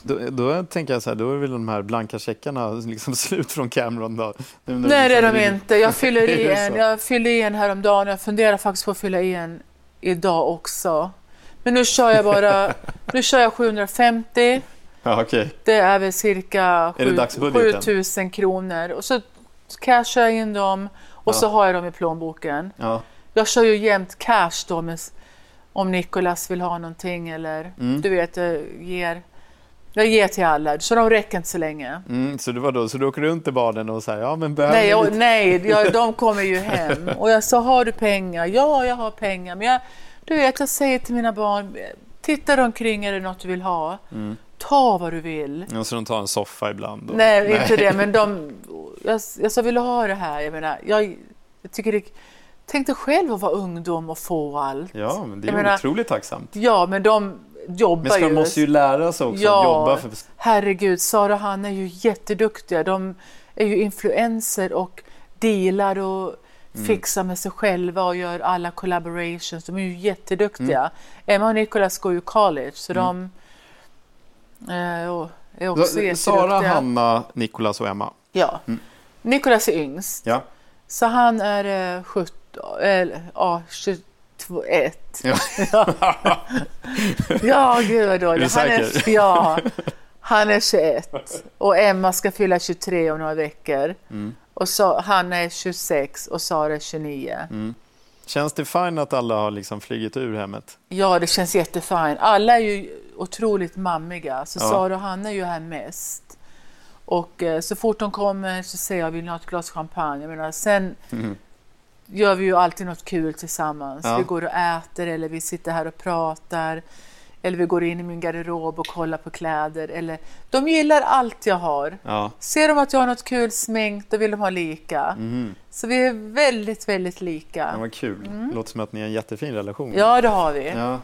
Då, då tänker jag så här, då är väl de här blanka checkarna liksom slut från Cameron då? Nu Nej, det är de inte. Jag fyller i en. så? Jag fyllde i en häromdagen. Jag funderar faktiskt på att fylla i en idag också. Men nu kör jag bara, nu kör jag 750. Ja, okej. Det är väl cirka Är det sju- dagsbudgeten? 7000 kronor. Och så cashar jag in dem och så Ja. har jag dem i plånboken. Ja. Jag kör ju jämt cash då med, om Nikolas vill ha någonting eller Mm. du vet, jag ger, jag ger till alla. Så de räcker inte så länge. Mm, så, det var då, så du åker runt i baden och säger, ja men behöver Nej, jag, nej jag, de kommer ju hem. Och jag sa, har du pengar? Ja, jag har pengar. Men jag, du vet, jag säger till mina barn, titta omkring, är det något du vill ha? Mm. Ta vad du vill. Ja, så de tar en soffa ibland? Och... Nej, inte det, men de, jag, jag sa, vill du ha det här? Jag menar, jag, jag tycker det, tänk dig själv att vara ungdom och få allt. Ja, men det är Jag menar- otroligt tacksamt. Ja, men de jobbar Men ska, ju. de måste ju lära sig också Ja. att jobba för... Herregud, Sara och Hanna är ju jätteduktiga. De är ju influencer och dealar och Mm. fixar med sig själva och gör alla collaborations. De är ju jätteduktiga. Mm. Emma och Nicolas går ju college så de eh, är också Så, jätteduktiga. Sara, Hanna, Nikolas och Emma. Ja. Nicolas är yngst. Ja. Så han är eh, 17, eller ja, 22, 1. Ja. Ja, gud vad dåligt. Är Han är, ja, han är 21 och Emma ska fylla 23 om några veckor. Mm. Och så, han är 26 och Sara är 29. Mm. Känns det fint att alla har liksom flugit ur hemmet? Ja, det känns jättefint. Alla är ju otroligt mammiga, så Ja. Sara och Hanna är ju här mest. Och eh, så fort de kommer så säger jag, vill ni ha ett glas champagne? Jag menar, sen Mhm. Gör vi ju alltid något kul tillsammans. Ja. Vi går och äter eller vi sitter här och pratar. Eller vi går in i min garderob och kollar på kläder. Eller, de gillar allt jag har. Ja. Ser de att jag har något kul smink, då vill de ha lika. Mhm. Så vi är väldigt, väldigt lika. Ja, vad kul. Låter som att ni har en jättefin relation. Mm. Ja, det har vi. Ja.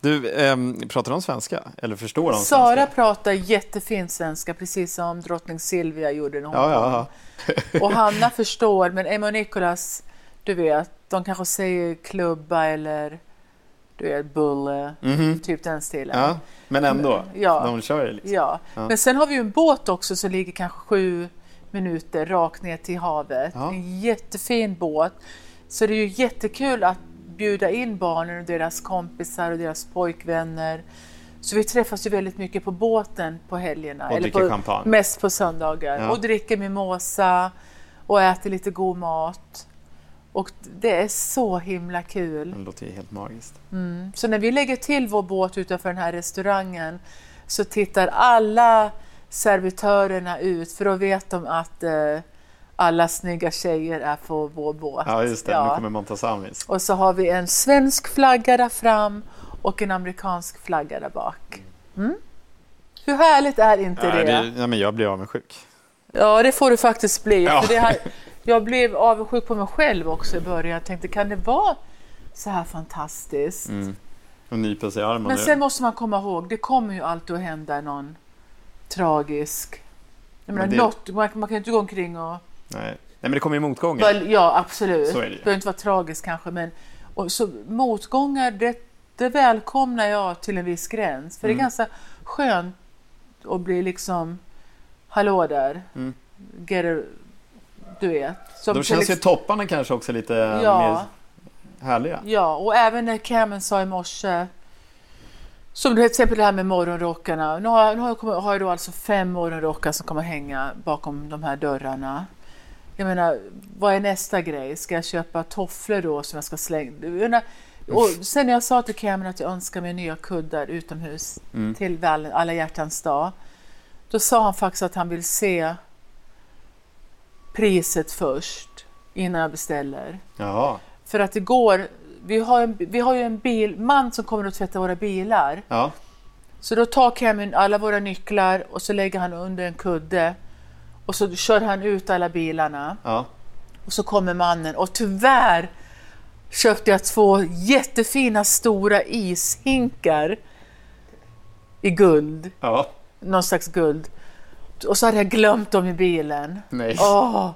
Du, ehm, pratar de svenska? Eller förstår de Sara svenska? pratar jättefin svenska, precis som drottning Silvia gjorde när hon Ja, kom. ja, ja. Och Hanna förstår, men Emma och Nicolas, du vet, de kanske säger klubba eller du vet, bulle, Mhm. typ den stilen. ja. Men ändå, Ja. de kör ju liksom. Ja. Ja. Men sen har vi ju en båt också som ligger kanske sju minuter rakt ner till havet. Ja. En jättefin båt. Så det är ju jättekul att bjuda in barnen och deras kompisar och deras pojkvänner. Så vi träffas ju väldigt mycket på båten på helgerna. Och dricker på, champagne. Mest på söndagar. Ja. Och dricker mimosa och äter lite god mat. Och det är så himla kul. Det låter ju helt magiskt. Så när vi lägger till vår båt utanför den här restaurangen så tittar alla servitörerna ut för då vet de att eh, alla snygga tjejer är på vår båt. Ja, just det. Ja. Nu kommer Montazamis. Och så har vi en svensk flagga där fram och en amerikansk flagga där bak. Mm. Hur härligt är inte Ja, det? det, ja, men jag blir avundsjuk. Ja, det får du faktiskt bli. Ja. För det här, jag blev avundsjuk på mig själv också i början. Jag tänkte, kan det vara så här fantastiskt? Mm. Och nyper sig i armen. Men sen måste man komma ihåg, det kommer ju alltid att hända någon tragisk... Jag menar, Men det- något, man, man kan ju inte gå omkring och... Nej. Nej, men det kommer ju motgångar. Ja, absolut. Så är det ju. behöver inte vara tragiskt kanske, men... Och så, motgångar, det, det välkomnar jag till en viss gräns. För Mm. det är ganska skönt att bli liksom... Hallå där. Mm. Get a, du vet. Som Då känns ju topparna kanske också lite Ja. mer härliga. Ja, och även när Cameron sa i morse, som till exempel det här med morgonrockarna. Nu har nu har jag, kommit- har jag då alltså fem morgonrockar som kommer hänga bakom de här dörrarna. Jag menar, vad är nästa grej? Ska jag köpa tofflor då som jag ska slänga? Menar, och sen när jag sa till Cameron att jag önskar mig nya kuddar utomhus Mm. till alla hjärtans dag. Då sa han faktiskt att han vill se priset först innan jag beställer. Jaha. För att igår, vi har, en, vi har ju en bilman som kommer att tvätta våra bilar. Ja. Så då tar Kevin alla våra nycklar och så lägger han under en kudde och så kör han ut alla bilarna. Ja. Och så kommer mannen och tyvärr köpte jag två jättefina stora ishinkar i guld, Ja. någon slags guld. Och så hade jag glömt dem i bilen. Nej. Åh!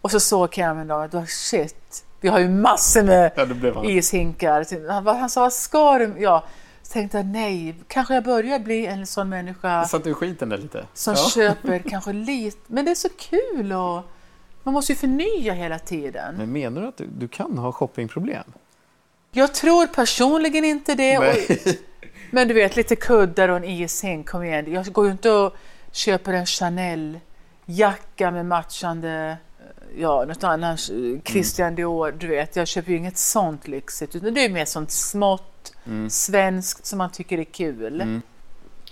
Och så såg att "Åh, shit, vi har ju massor med Ja, då blev han- ishinkar. Han, han sa, vad ska du? Ja. Så tänkte jag, nej, kanske jag börjar bli en sån människa Satt du i skiten där lite? som ja. köper kanske lite, men det är så kul och man måste ju förnya hela tiden. Men menar du att du, du kan ha shoppingproblem? Jag tror personligen inte det. Och, Nej. men du vet, lite kuddar och en ishink, kom igen. Jag går ju inte och köper en Chanel-jacka med matchande, ja, något annat, Mm. Christian Dior, du vet. Jag köper ju inget sånt lyxigt, utan det är mer sånt smått, Mm. svenskt som man tycker är kul.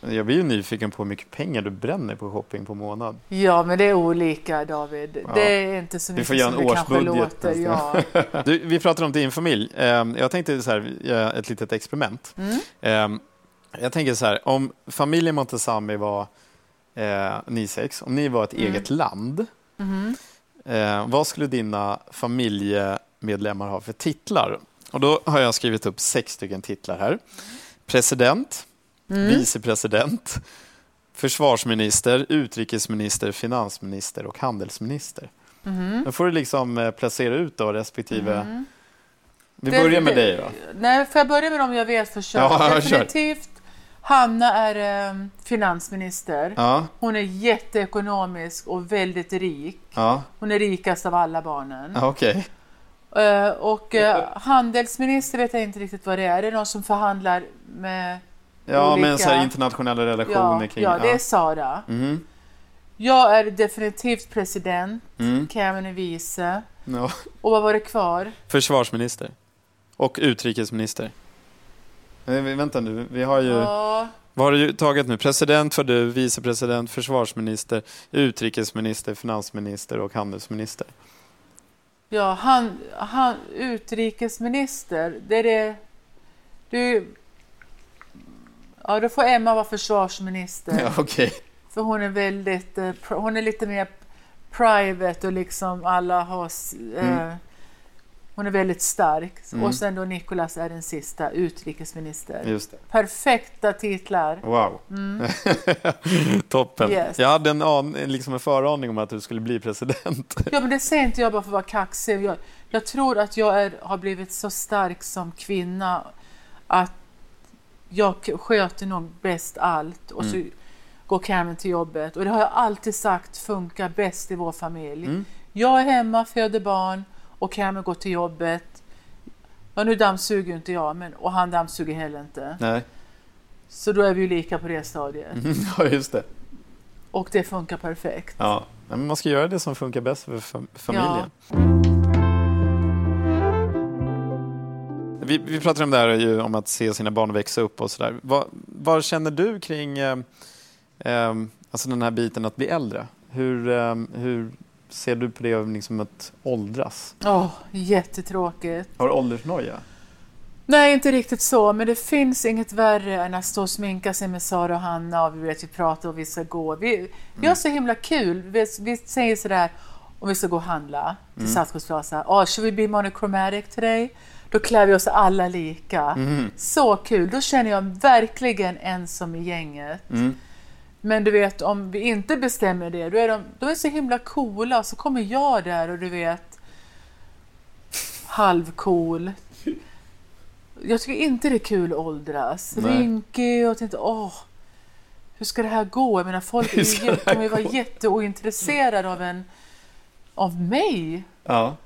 Jag blir ju nyfiken på hur mycket pengar du bränner på shopping på månad. Ja, men det är olika, David. Ja. Det är inte så mycket som det kanske låter. Ja. Du, vi pratar om din familj. Ehm, Jag tänkte så här, göra ett litet experiment. Mm. Ehm, Jag tänker så här, om familjen Montesami var eh, ni sex, om ni var ett Mm. eget land, Mhm. eh, vad skulle dina familjemedlemmar ha för titlar? Och då har jag skrivit upp sex stycken titlar här. President, Mm. vicepresident, försvarsminister, utrikesminister, finansminister och handelsminister. Mhm. Då får du liksom eh, placera ut då respektive... Vi Det- börjar med dig då. Nej, får jag börja med dem jag vet för kör? Ja. Definitivt. Hanna är eh, finansminister. Ja, Hon är jätteekonomisk och väldigt rik. ja, Hon är rikast av alla barnen. ja okej. Eh, och eh, handelsminister vet jag inte riktigt vad det är. Är det någon som förhandlar med... Ja, Olika- men så här internationella relationer Ja, kring... ja, det är Sara. Mhm. Jag är definitivt president. Mm. Kevin är vice. Ja. Och vad var det kvar? Försvarsminister. Och utrikesminister. Nej, vi- vänta nu, vi har ju... Ja, Vad har du tagit nu? President för du, vicepresident, försvarsminister, utrikesminister, finansminister och handelsminister. ja han, han, utrikesminister. Det är det... Du, ja, då får Emma vara försvarsminister. Ja, okej. För hon är väldigt... eh, Hon är lite mer private och liksom alla har... Eh, Mm. Hon är väldigt stark. Mm. Och sen då Nicolas är den sista utrikesminister. Perfekta titlar. Wow. Toppen. Mm. Yes. Jag hade en, an, liksom en föraning om att du skulle bli president. Ja, men det säger inte jag bara för att vara kaxig. Jag, jag tror att jag är, har blivit så stark som kvinna att jag sköter nog bäst allt och så går Cameron till jobbet. Och det har jag alltid sagt funkar bäst i vår familj. Jag är hemma, föder barn och Cameron går till jobbet. Ja, nu dammsuger inte jag, men, och han dammsuger heller inte. Nej. Så då är vi ju lika på det stadiet. Ja, just det. Och det funkar perfekt. Ja. Men man ska göra det som funkar bäst för fam- familjen. Vi, vi pratade om det här ju, om att se sina barn växa upp och sådär. Vad, vad känner du kring eh, eh, alltså den här biten att bli äldre? Hur, eh, hur ser du på det liksom att åldras? Åh, jättetråkigt. Har du åldersnoja? Nej, inte riktigt så, men det finns inget värre än att stå och sminka sig med Sara och Hanna och vi vet vi pratar och vi ska gå. Vi, vi har så himla kul. Vi, vi säger sådär om vi ska gå och handla till Stadsgårds Plaza. Oh, should we be monochromatic today? Då klär vi oss alla lika. Så kul! Då känner jag verkligen ensam i gänget. Men du vet, om vi inte bestämmer det, då är de, de är så himla coola. Så kommer jag där och du vet, halvcool. Jag tycker inte det är kul att åldras. Nej. Rynkig och tänkte, åh, hur ska det här gå? Jag menar, folk är ju, kommer ju vara jätteointresserade av en, av mig. Ja.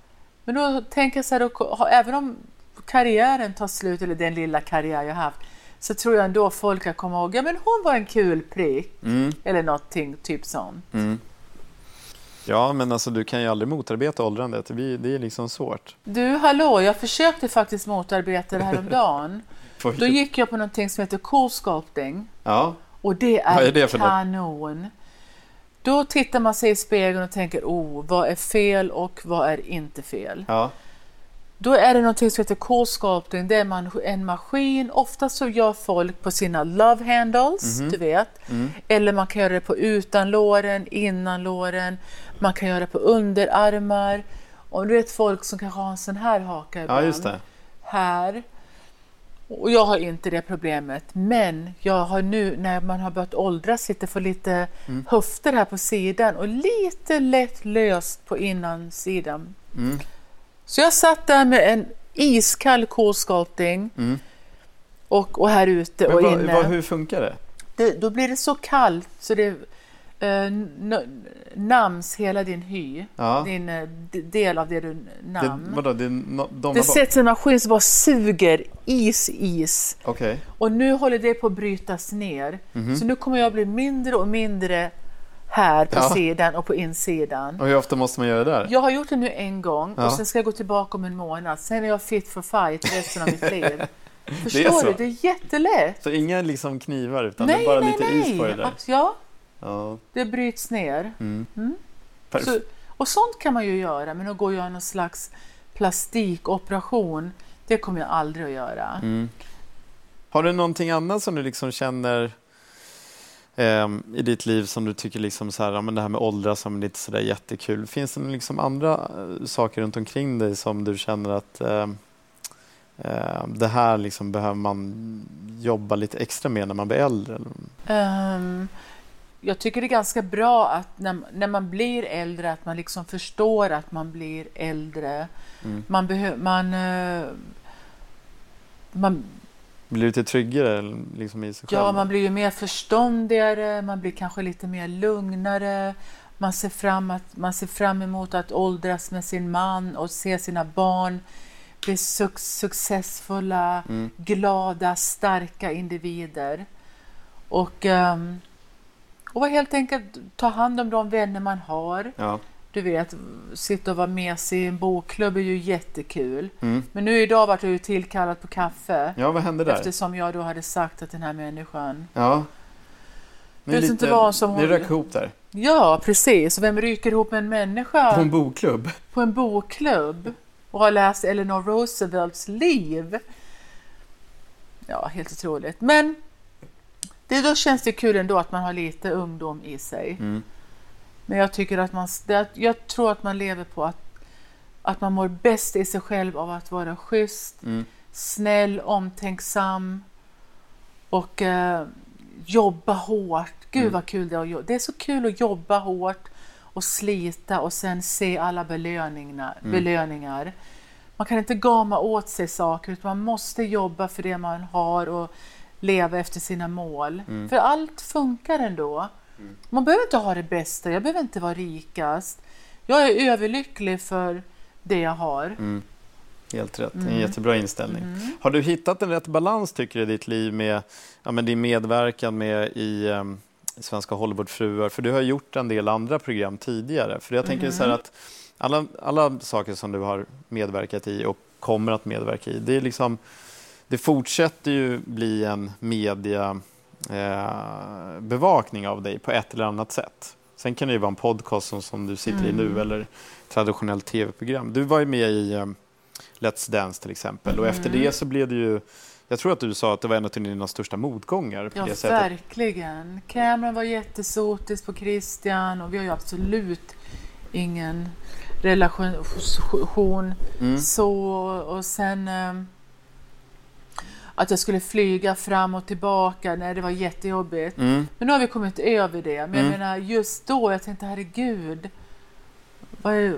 Men då tänker jag så här, då, även om karriären tar slut, eller den lilla karriär jag haft, så tror jag ändå folk kan komma ihåg, ja men hon var en kul prick. Eller någonting, typ sånt. ja, men alltså du kan ju aldrig motarbeta åldrandet. Det, är liksom svårt. Du, hallå, jag försökte faktiskt motarbeta det häromdagen. Då gick jag på någonting som heter cool sculpting. Ja, Och det är, är det kanon. Då tittar man sig i spegeln och tänker, oh, vad är fel och vad är inte fel? Ja. Då är det någonting som heter K-sculpting. Det är man, en maskin. Ofta så gör folk på sina love handles, du vet. Eller man kan göra det på utanlåren, innanlåren. Man kan göra det på underarmar. Och du vet folk som kanske har en sån här haka ibland. ja. Här. Och jag har inte det problemet. Men jag har nu när man har börjat åldras sitter för lite Mm. höfter här på sidan och lite lätt löst på innansidan. Mm. Så jag satt där med en iskall K-sculpting och, och här ute Mm. Och vad, inne. vad, hur funkar det? Det, då blir det så kallt så det eh, nams hela din hy. Ja. Din eh, del av det du det nam. vadå, det, no, de Det sätts en maskin som bara suger is, is. Okej. Och nu håller det på att brytas ner. Så nu kommer jag bli mindre och mindre här på. Ja. sidan och på insidan. Och hur ofta måste man göra det där? Jag har gjort det nu en gång Ja. och sen ska jag gå tillbaka om en månad. Sen är jag fit for fight resten av mitt liv. Förstår Det du? Det är jättelätt. Så inga liksom knivar utan det är nej, bara nej, lite nej. is på det där? Ja, Ja. det bryts ner. Perf- Så, och sånt kan man ju göra, men att gå och göra någon slags plastikoperation, det kommer jag aldrig att göra. Mm. Har du någonting annat som du liksom känner i ditt liv som du tycker liksom så här, ja, men det här med åldras som är inte sådär jättekul. Finns det liksom andra eh, saker runt omkring dig som du känner att ehm, ehm, det här liksom behöver man jobba lite extra med när man blir äldre? Ehm, jag tycker det är ganska bra att när, när man blir äldre att man liksom förstår att man blir äldre. Mm. Man behöver, man, eh, man, Blir lite tryggare liksom i sig själv? ja, man blir ju mer förståndigare, man blir kanske lite mer lugnare. Man ser, fram att, man ser fram emot att åldras med sin man och se sina barn bli suc- successfulla, Mm. glada, starka individer. Och, ehm, och helt enkelt ta hand om de vänner man har. Ja. Du vet, sitta och vara mesig i en bokklubb är ju jättekul. Mm. Men nu idag vart jag ju tillkallad på kaffe. ja, vad hände där? Eftersom jag då hade sagt att den här människan... Ja. Ni, är Vet inte vad som ni hon- rök ihop där? Ja, precis. Och Vem ryker ihop med en människa På en bokklubb? på en bokklubb och har läst Eleanor Roosevelts liv? Ja, helt otroligt. Men det, då känns det kul ändå att man har lite ungdom i sig. Mm. Men jag tycker att man, jag tror att man lever på att, att man mår bäst i sig själv av att vara schysst, Mm. snäll, omtänksam och eh, jobba hårt. Gud Mm. vad kul det är. Det är så kul att jobba hårt och slita och sen se alla belöningar. Mm. belöningar. Man kan inte gama åt sig saker utan man måste jobba för det man har och leva efter sina mål. Mm. För allt funkar ändå. Man behöver inte ha det bästa, jag behöver inte vara rikast. Jag är överlycklig för det jag har. Mm. Helt rätt, Mm. en jättebra inställning. Har du hittat en rätt balans tycker du i ditt liv med ja, men din medverkan med i um, Svenska Hollywoodfruar? För du har gjort en del andra program tidigare. För jag tänker så här att alla, alla saker som du har medverkat i och kommer att medverka i, det är liksom det fortsätter ju bli en media eh, bevakning av dig på ett eller annat sätt. Sen kan det ju vara en podcast som, som du sitter i nu eller traditionellt tv-program. Du var ju med i eh, Let's Dance till exempel och efter det så blev det ju jag tror att du sa att det var en av dina största motgångar på Ja, det sättet. verkligen. Cameron var jättesotis på Christian och vi har ju absolut ingen relation. Mm. Så, och sen ehm, att jag skulle flyga fram och tillbaka, nej det var jättejobbigt. Mm. Men nu har vi kommit över det. Men Mm. jag menar just då, jag tänkte herregud, vad är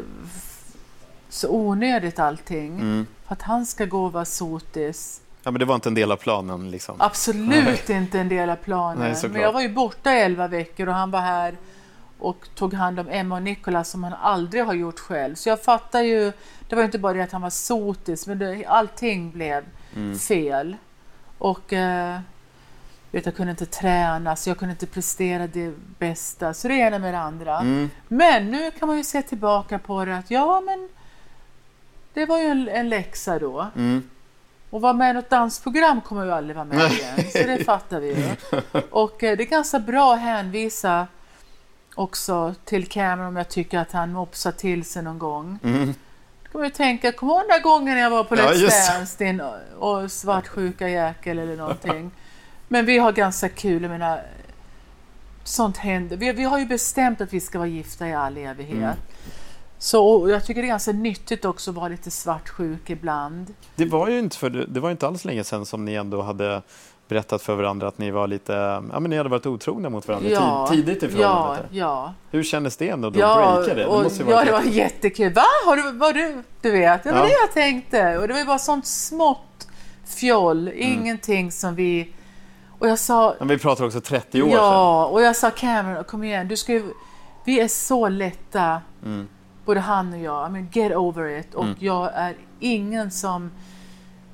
så onödigt allting. Mm. För att han ska gå och vara sotis. Ja, men det var inte en del av planen liksom. Absolut inte en del av planen. Nej, men jag var ju borta elva veckor och han var här och tog hand om Emma och Nicolas som han aldrig har gjort själv. Så jag fattar ju, det var inte bara det att han var sotis, men det, allting blev Mm. fel. Och eh, vet, jag kunde inte träna, så jag kunde inte prestera det bästa. Så det ena med det andra. Mm. Men nu kan man ju se tillbaka på det att ja, men det var ju en, en läxa då. Mm. Och vara med i något dansprogram kommer jag ju aldrig vara med igen. Så det fattar vi ju. Och eh, det är ganska bra att hänvisa också till Cameron om jag tycker att han mopsar till sig någon gång. Mm. Man ju tänka, kommer ihåg den där gången jag var på Ja, Let's. Dance, din och svartsjuka jäkel eller någonting. Men vi har ganska kul, jag menar, sånt händer. Vi, vi har ju bestämt att vi ska vara gifta i all evighet. Mm. Så jag tycker det är ganska nyttigt också att vara lite svartsjuk ibland. Det var ju inte, för, det var inte alls länge sedan som ni ändå hade berättat för varandra att ni var lite, ja men ni hade varit otrogna mot varandra Ja, tid, tidigt i ja, förhållandet. ja. Hur kändes det ändå? Då Ja, breaka det? måste ju ja, det var jätte- jättekul. Va? Har du, var du, du vet, det var Ja. det jag tänkte. Och det var bara sånt smått fjoll, Mm. ingenting som vi... Och jag sa, Men vi pratar också 30 år sedan. ja, och jag sa Cameron, kom igen, du ska ju, vi är så lätta, Mm. både han och jag. I mean, get over it. Och jag är ingen som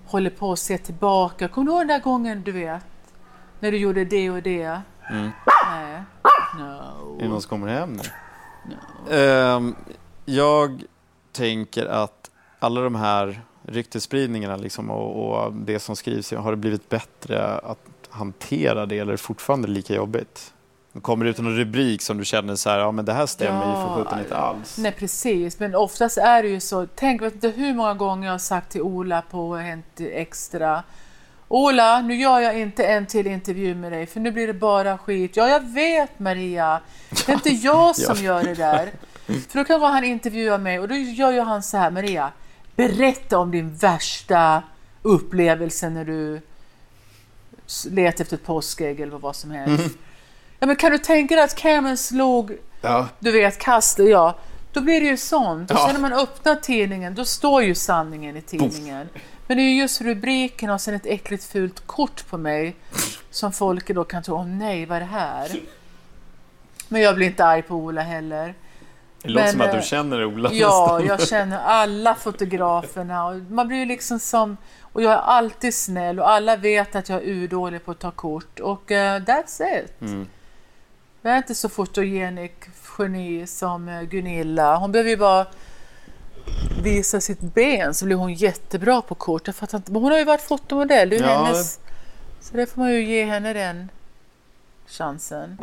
håller på att se tillbaka. Kommer du ihåg den där gången, du vet, när du gjorde det och det? Mm. Nej. No. Är det någon som kommer hem nu? Ehm, jag tänker att alla de här ryktesspridningarna liksom och, och det som skrivs, har det blivit bättre att hantera det eller är det fortfarande lika jobbigt? Kommer det ut någon rubrik som du känner så här, ja men det här stämmer ju för Ja, sjutton inte alls. Nej precis, men oftast är det ju så. Tänk vet inte hur många gånger jag har sagt till Ola på Hänt Extra. Ola, nu gör jag inte en till intervju med dig för nu blir det bara skit. Ja, jag vet Maria. Det är inte jag som gör det där. För då kan han intervjua mig och då gör ju han så här, Maria, berätta om din värsta upplevelse när du letar efter ett påskägg eller vad som helst. Ja, men kan du tänka dig att Cameron slog Ja. du vet, kast ja. Då blir det ju sånt. Och Ja. sen när man öppnar tidningen, då står ju sanningen i tidningen. Men det är ju just rubriken och sen ett äckligt fult kort på mig som folk då kan tro, åh nej, vad är det här? Men jag blir inte arg på Ola heller. Det låter Men, som att du eh, känner Ola Ja, jag känner alla fotograferna och man blir ju liksom som, och jag är alltid snäll och alla vet att jag är urdålig på att ta kort och eh, that's it. Mm. Jag är inte så fotogenik geni som eh, Gunilla. Hon behöver ju bara visa sitt ben så blir hon jättebra på kort. Jag fattar inte, men hon har ju varit fotomodell. Det är Ja, hennes, så det får man ju ge henne den chansen.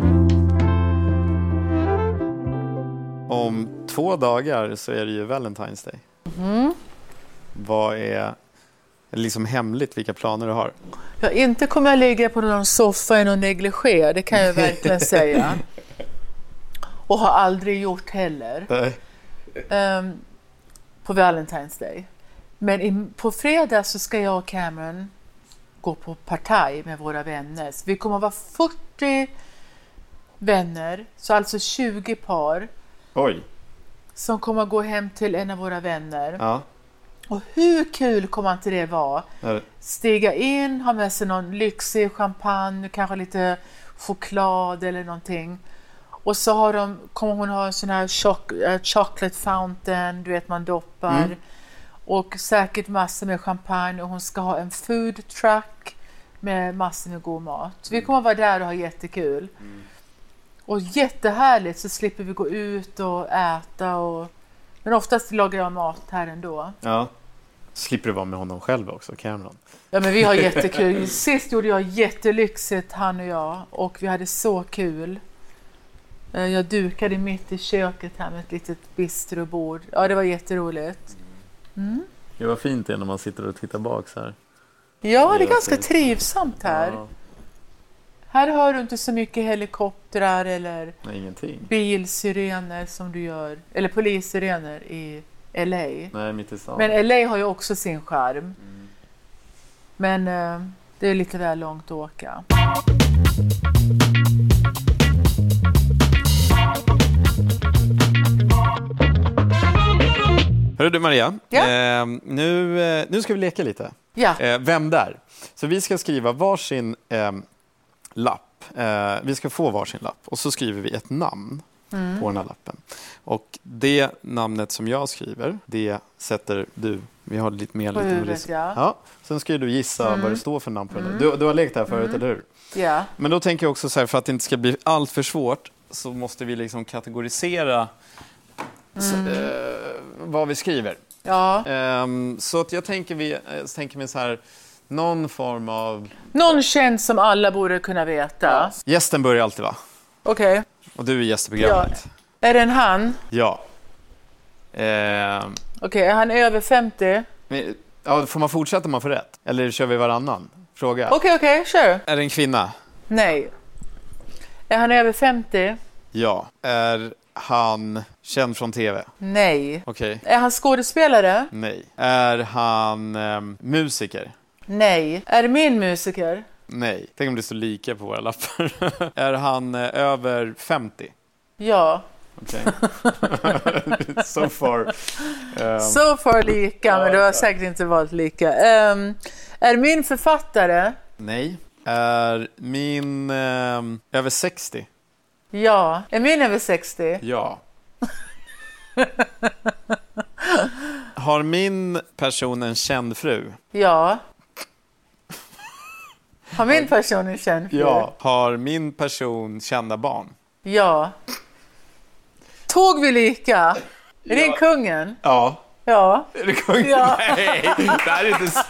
Om två dagar så är det ju Valentine's Day. Mm. Vad är liksom hemligt vilka planer du har? Ja, inte kommer jag ligga på någon soffa i någon negligé, det kan jag verkligen säga. Och har aldrig gjort heller. Nej. Ehm, på Valentine's Day. Men i, på fredag så ska jag och Cameron gå på partaj med våra vänner. Så vi kommer att vara 40 vänner, så alltså 20 par Oj. som kommer att gå hem till en av våra vänner. Ja. Och hur kul kommer inte det vara? Stiga in, ha med sig någon lyxig champagne, kanske lite choklad eller någonting. Och så har de, kommer hon ha en sån här eh, chocolate fountain, du vet man doppar. Och säkert massor med champagne och hon ska ha en food truck med massor med god mat. Vi kommer att vara där och ha jättekul. Och jättehärligt så slipper vi gå ut och äta och men oftast lagar jag mat här ändå. Ja. Slipper du vara med honom själv också, Cameron? Ja men vi har jättekul. Sist gjorde jag jättelyxigt han och jag och vi hade så kul. Eh, Jag dukade mitt i köket här med ett litet bistrobord. Ja det var jätteroligt. Det var fint det när man sitter och tittar bak så här. Ja det är ganska fint. trivsamt här. Ja, Här hör du inte så mycket helikoptrar eller nej, ingenting. bilsirener som du gör. Eller polissirener i LA. Nej, mitt i stan. Men LA har ju också sin charm. Men eh, det är lite väl långt att åka. Hörru du Maria, Ja. eh, nu, eh, nu ska vi leka lite. Ja. Eh, vem där? Så vi ska skriva varsin eh, lapp. Eh, vi ska få varsin lapp och så skriver vi ett namn Mm. på den här lappen. Och det namnet som jag skriver, det sätter du. Vi har lite mer På lite huvudet, ja. Mm. ja. Sen ska du gissa vad det står för namn på den. Du, du har lekt här förut, eller hur? Ja. Men då tänker jag också så här, för att det inte ska bli allt för svårt så måste vi liksom kategorisera så, Mm. eh, vad vi skriver. ja. Ehm, så att jag tänker, vi, eh, tänker mig så här, någon form av... Någon känd som alla borde kunna veta. Gästen börjar alltid va? Okej. Och du är gäst i programmet. Är det en han? Ja. Eh, Okej, är han över 50? men- ja. Får man fortsätta om man får rätt? Eller kör vi varannan? Fråga. Okej, okej, kör. Är det en kvinna? Nej. Är han över 50? Ja. Är han känd från TV? Nej. Okej. Är han skådespelare? Nej. Är han ehm, musiker? Nej. Är det min musiker? Nej. Tänk om det står lika på våra lappar. är han eh, över 50? Ja. Okej. so far. Ehm, Så far lika, men du har säkert inte valt lika. Ehm, är min författare? nej. Är min ehm, över 60? Ja. Är min över 60? Ja. Har min person en känd fru? Ja. Har min person en känd fru? Har min person kända barn? Ja. Tog vi lika? Är det en kungen? Ja. Ja. Är det kungen? Ja. Nej, det här är inte sant.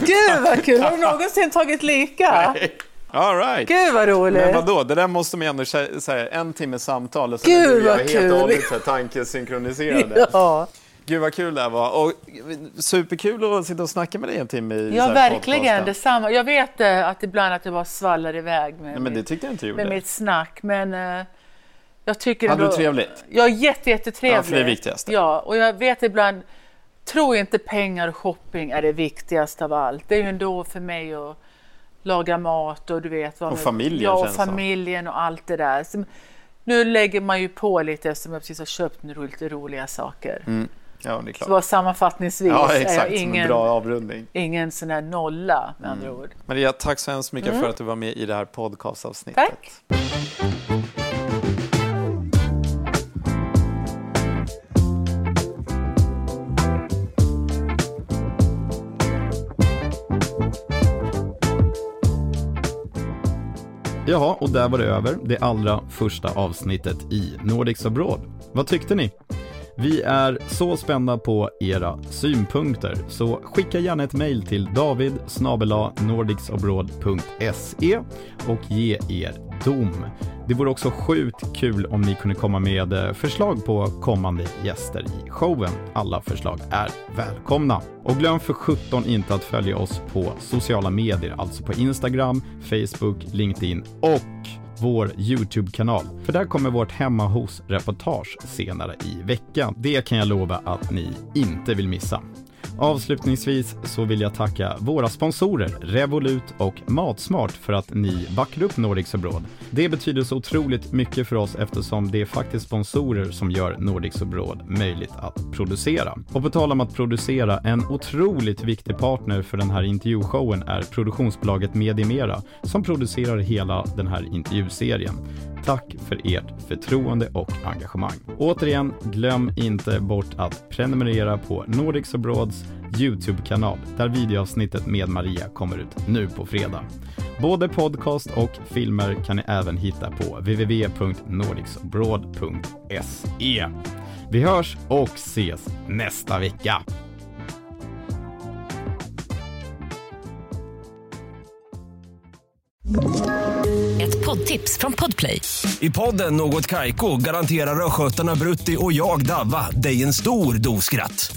Gud vad kul! Har du någonsin tagit lika? All right. Gud vad roligt! Men vadå, det där måste man ju ändå sä- säga, en timme samtal och sen Gud, är du och jag helt och hållet tankesynkroniserade. Ja, Gud vad kul det här var. Och superkul att sitta och snacka med dig en timme i ja verkligen podcasten. detsamma. Jag vet eh, att ibland att det bara svallar iväg med, Nej, men det tyckte jag inte med mitt snack. Men eh, jag tycker Hade du trevligt? Ja, jätte, jättetrevligt. Ja, för det är viktigaste. Ja, och jag vet ibland, tror inte pengar och shopping är det viktigaste av allt. Det är ju ändå för mig att laga mat och du vet. Vad Och familjen, Ja, och familjen och allt det där. Så, nu lägger man ju på lite eftersom jag precis har köpt lite roliga saker. Ja, det är Så klart. bara sammanfattningsvis Ja, är exakt. jag Som en ingen, bra avrundning. ingen sån här nolla med Mm. andra ord. Maria, tack så hemskt mycket för att du var med i det här podcastavsnittet. Mm. Tack. Jaha, och där var det över, det allra första avsnittet i Nordics Abroad. Vad tyckte ni? Vi är så spända på era synpunkter, så skicka gärna ett mejl till david nordicsabroad.se och ge er dom. Det vore också sjukt kul om ni kunde komma med eh, förslag på kommande gäster i showen. Alla förslag är välkomna. Och glöm för 17 inte att följa oss på sociala medier, alltså på Instagram, Facebook, LinkedIn och vår YouTube-kanal. För där kommer vårt hemma hos-reportage senare i veckan. Det kan jag lova att ni inte vill missa. Avslutningsvis så vill jag tacka våra sponsorer Revolut och Matsmart för att ni backar upp Nordics Abroad. Det betyder så otroligt mycket för oss eftersom det är faktiskt sponsorer som gör Nordics Abroad möjligt att producera. Och på tal om att producera, en otroligt viktig partner för den här intervjushowen är produktionsbolaget Medimera som producerar hela den här intervjuserien. Tack för ert förtroende och engagemang. Återigen, glöm inte bort att prenumerera på Nordics Abroads YouTube-kanal där videoavsnittet med Maria kommer ut nu på fredag. Både podcast och filmer kan ni även hitta på www.nordicsabroad.se. Vi hörs och ses nästa vecka. Ett poddtips från Podplay. I podden Något Kaiko garanterar östgötarna Brutti och jag, Davva, dig en stor dos skratt.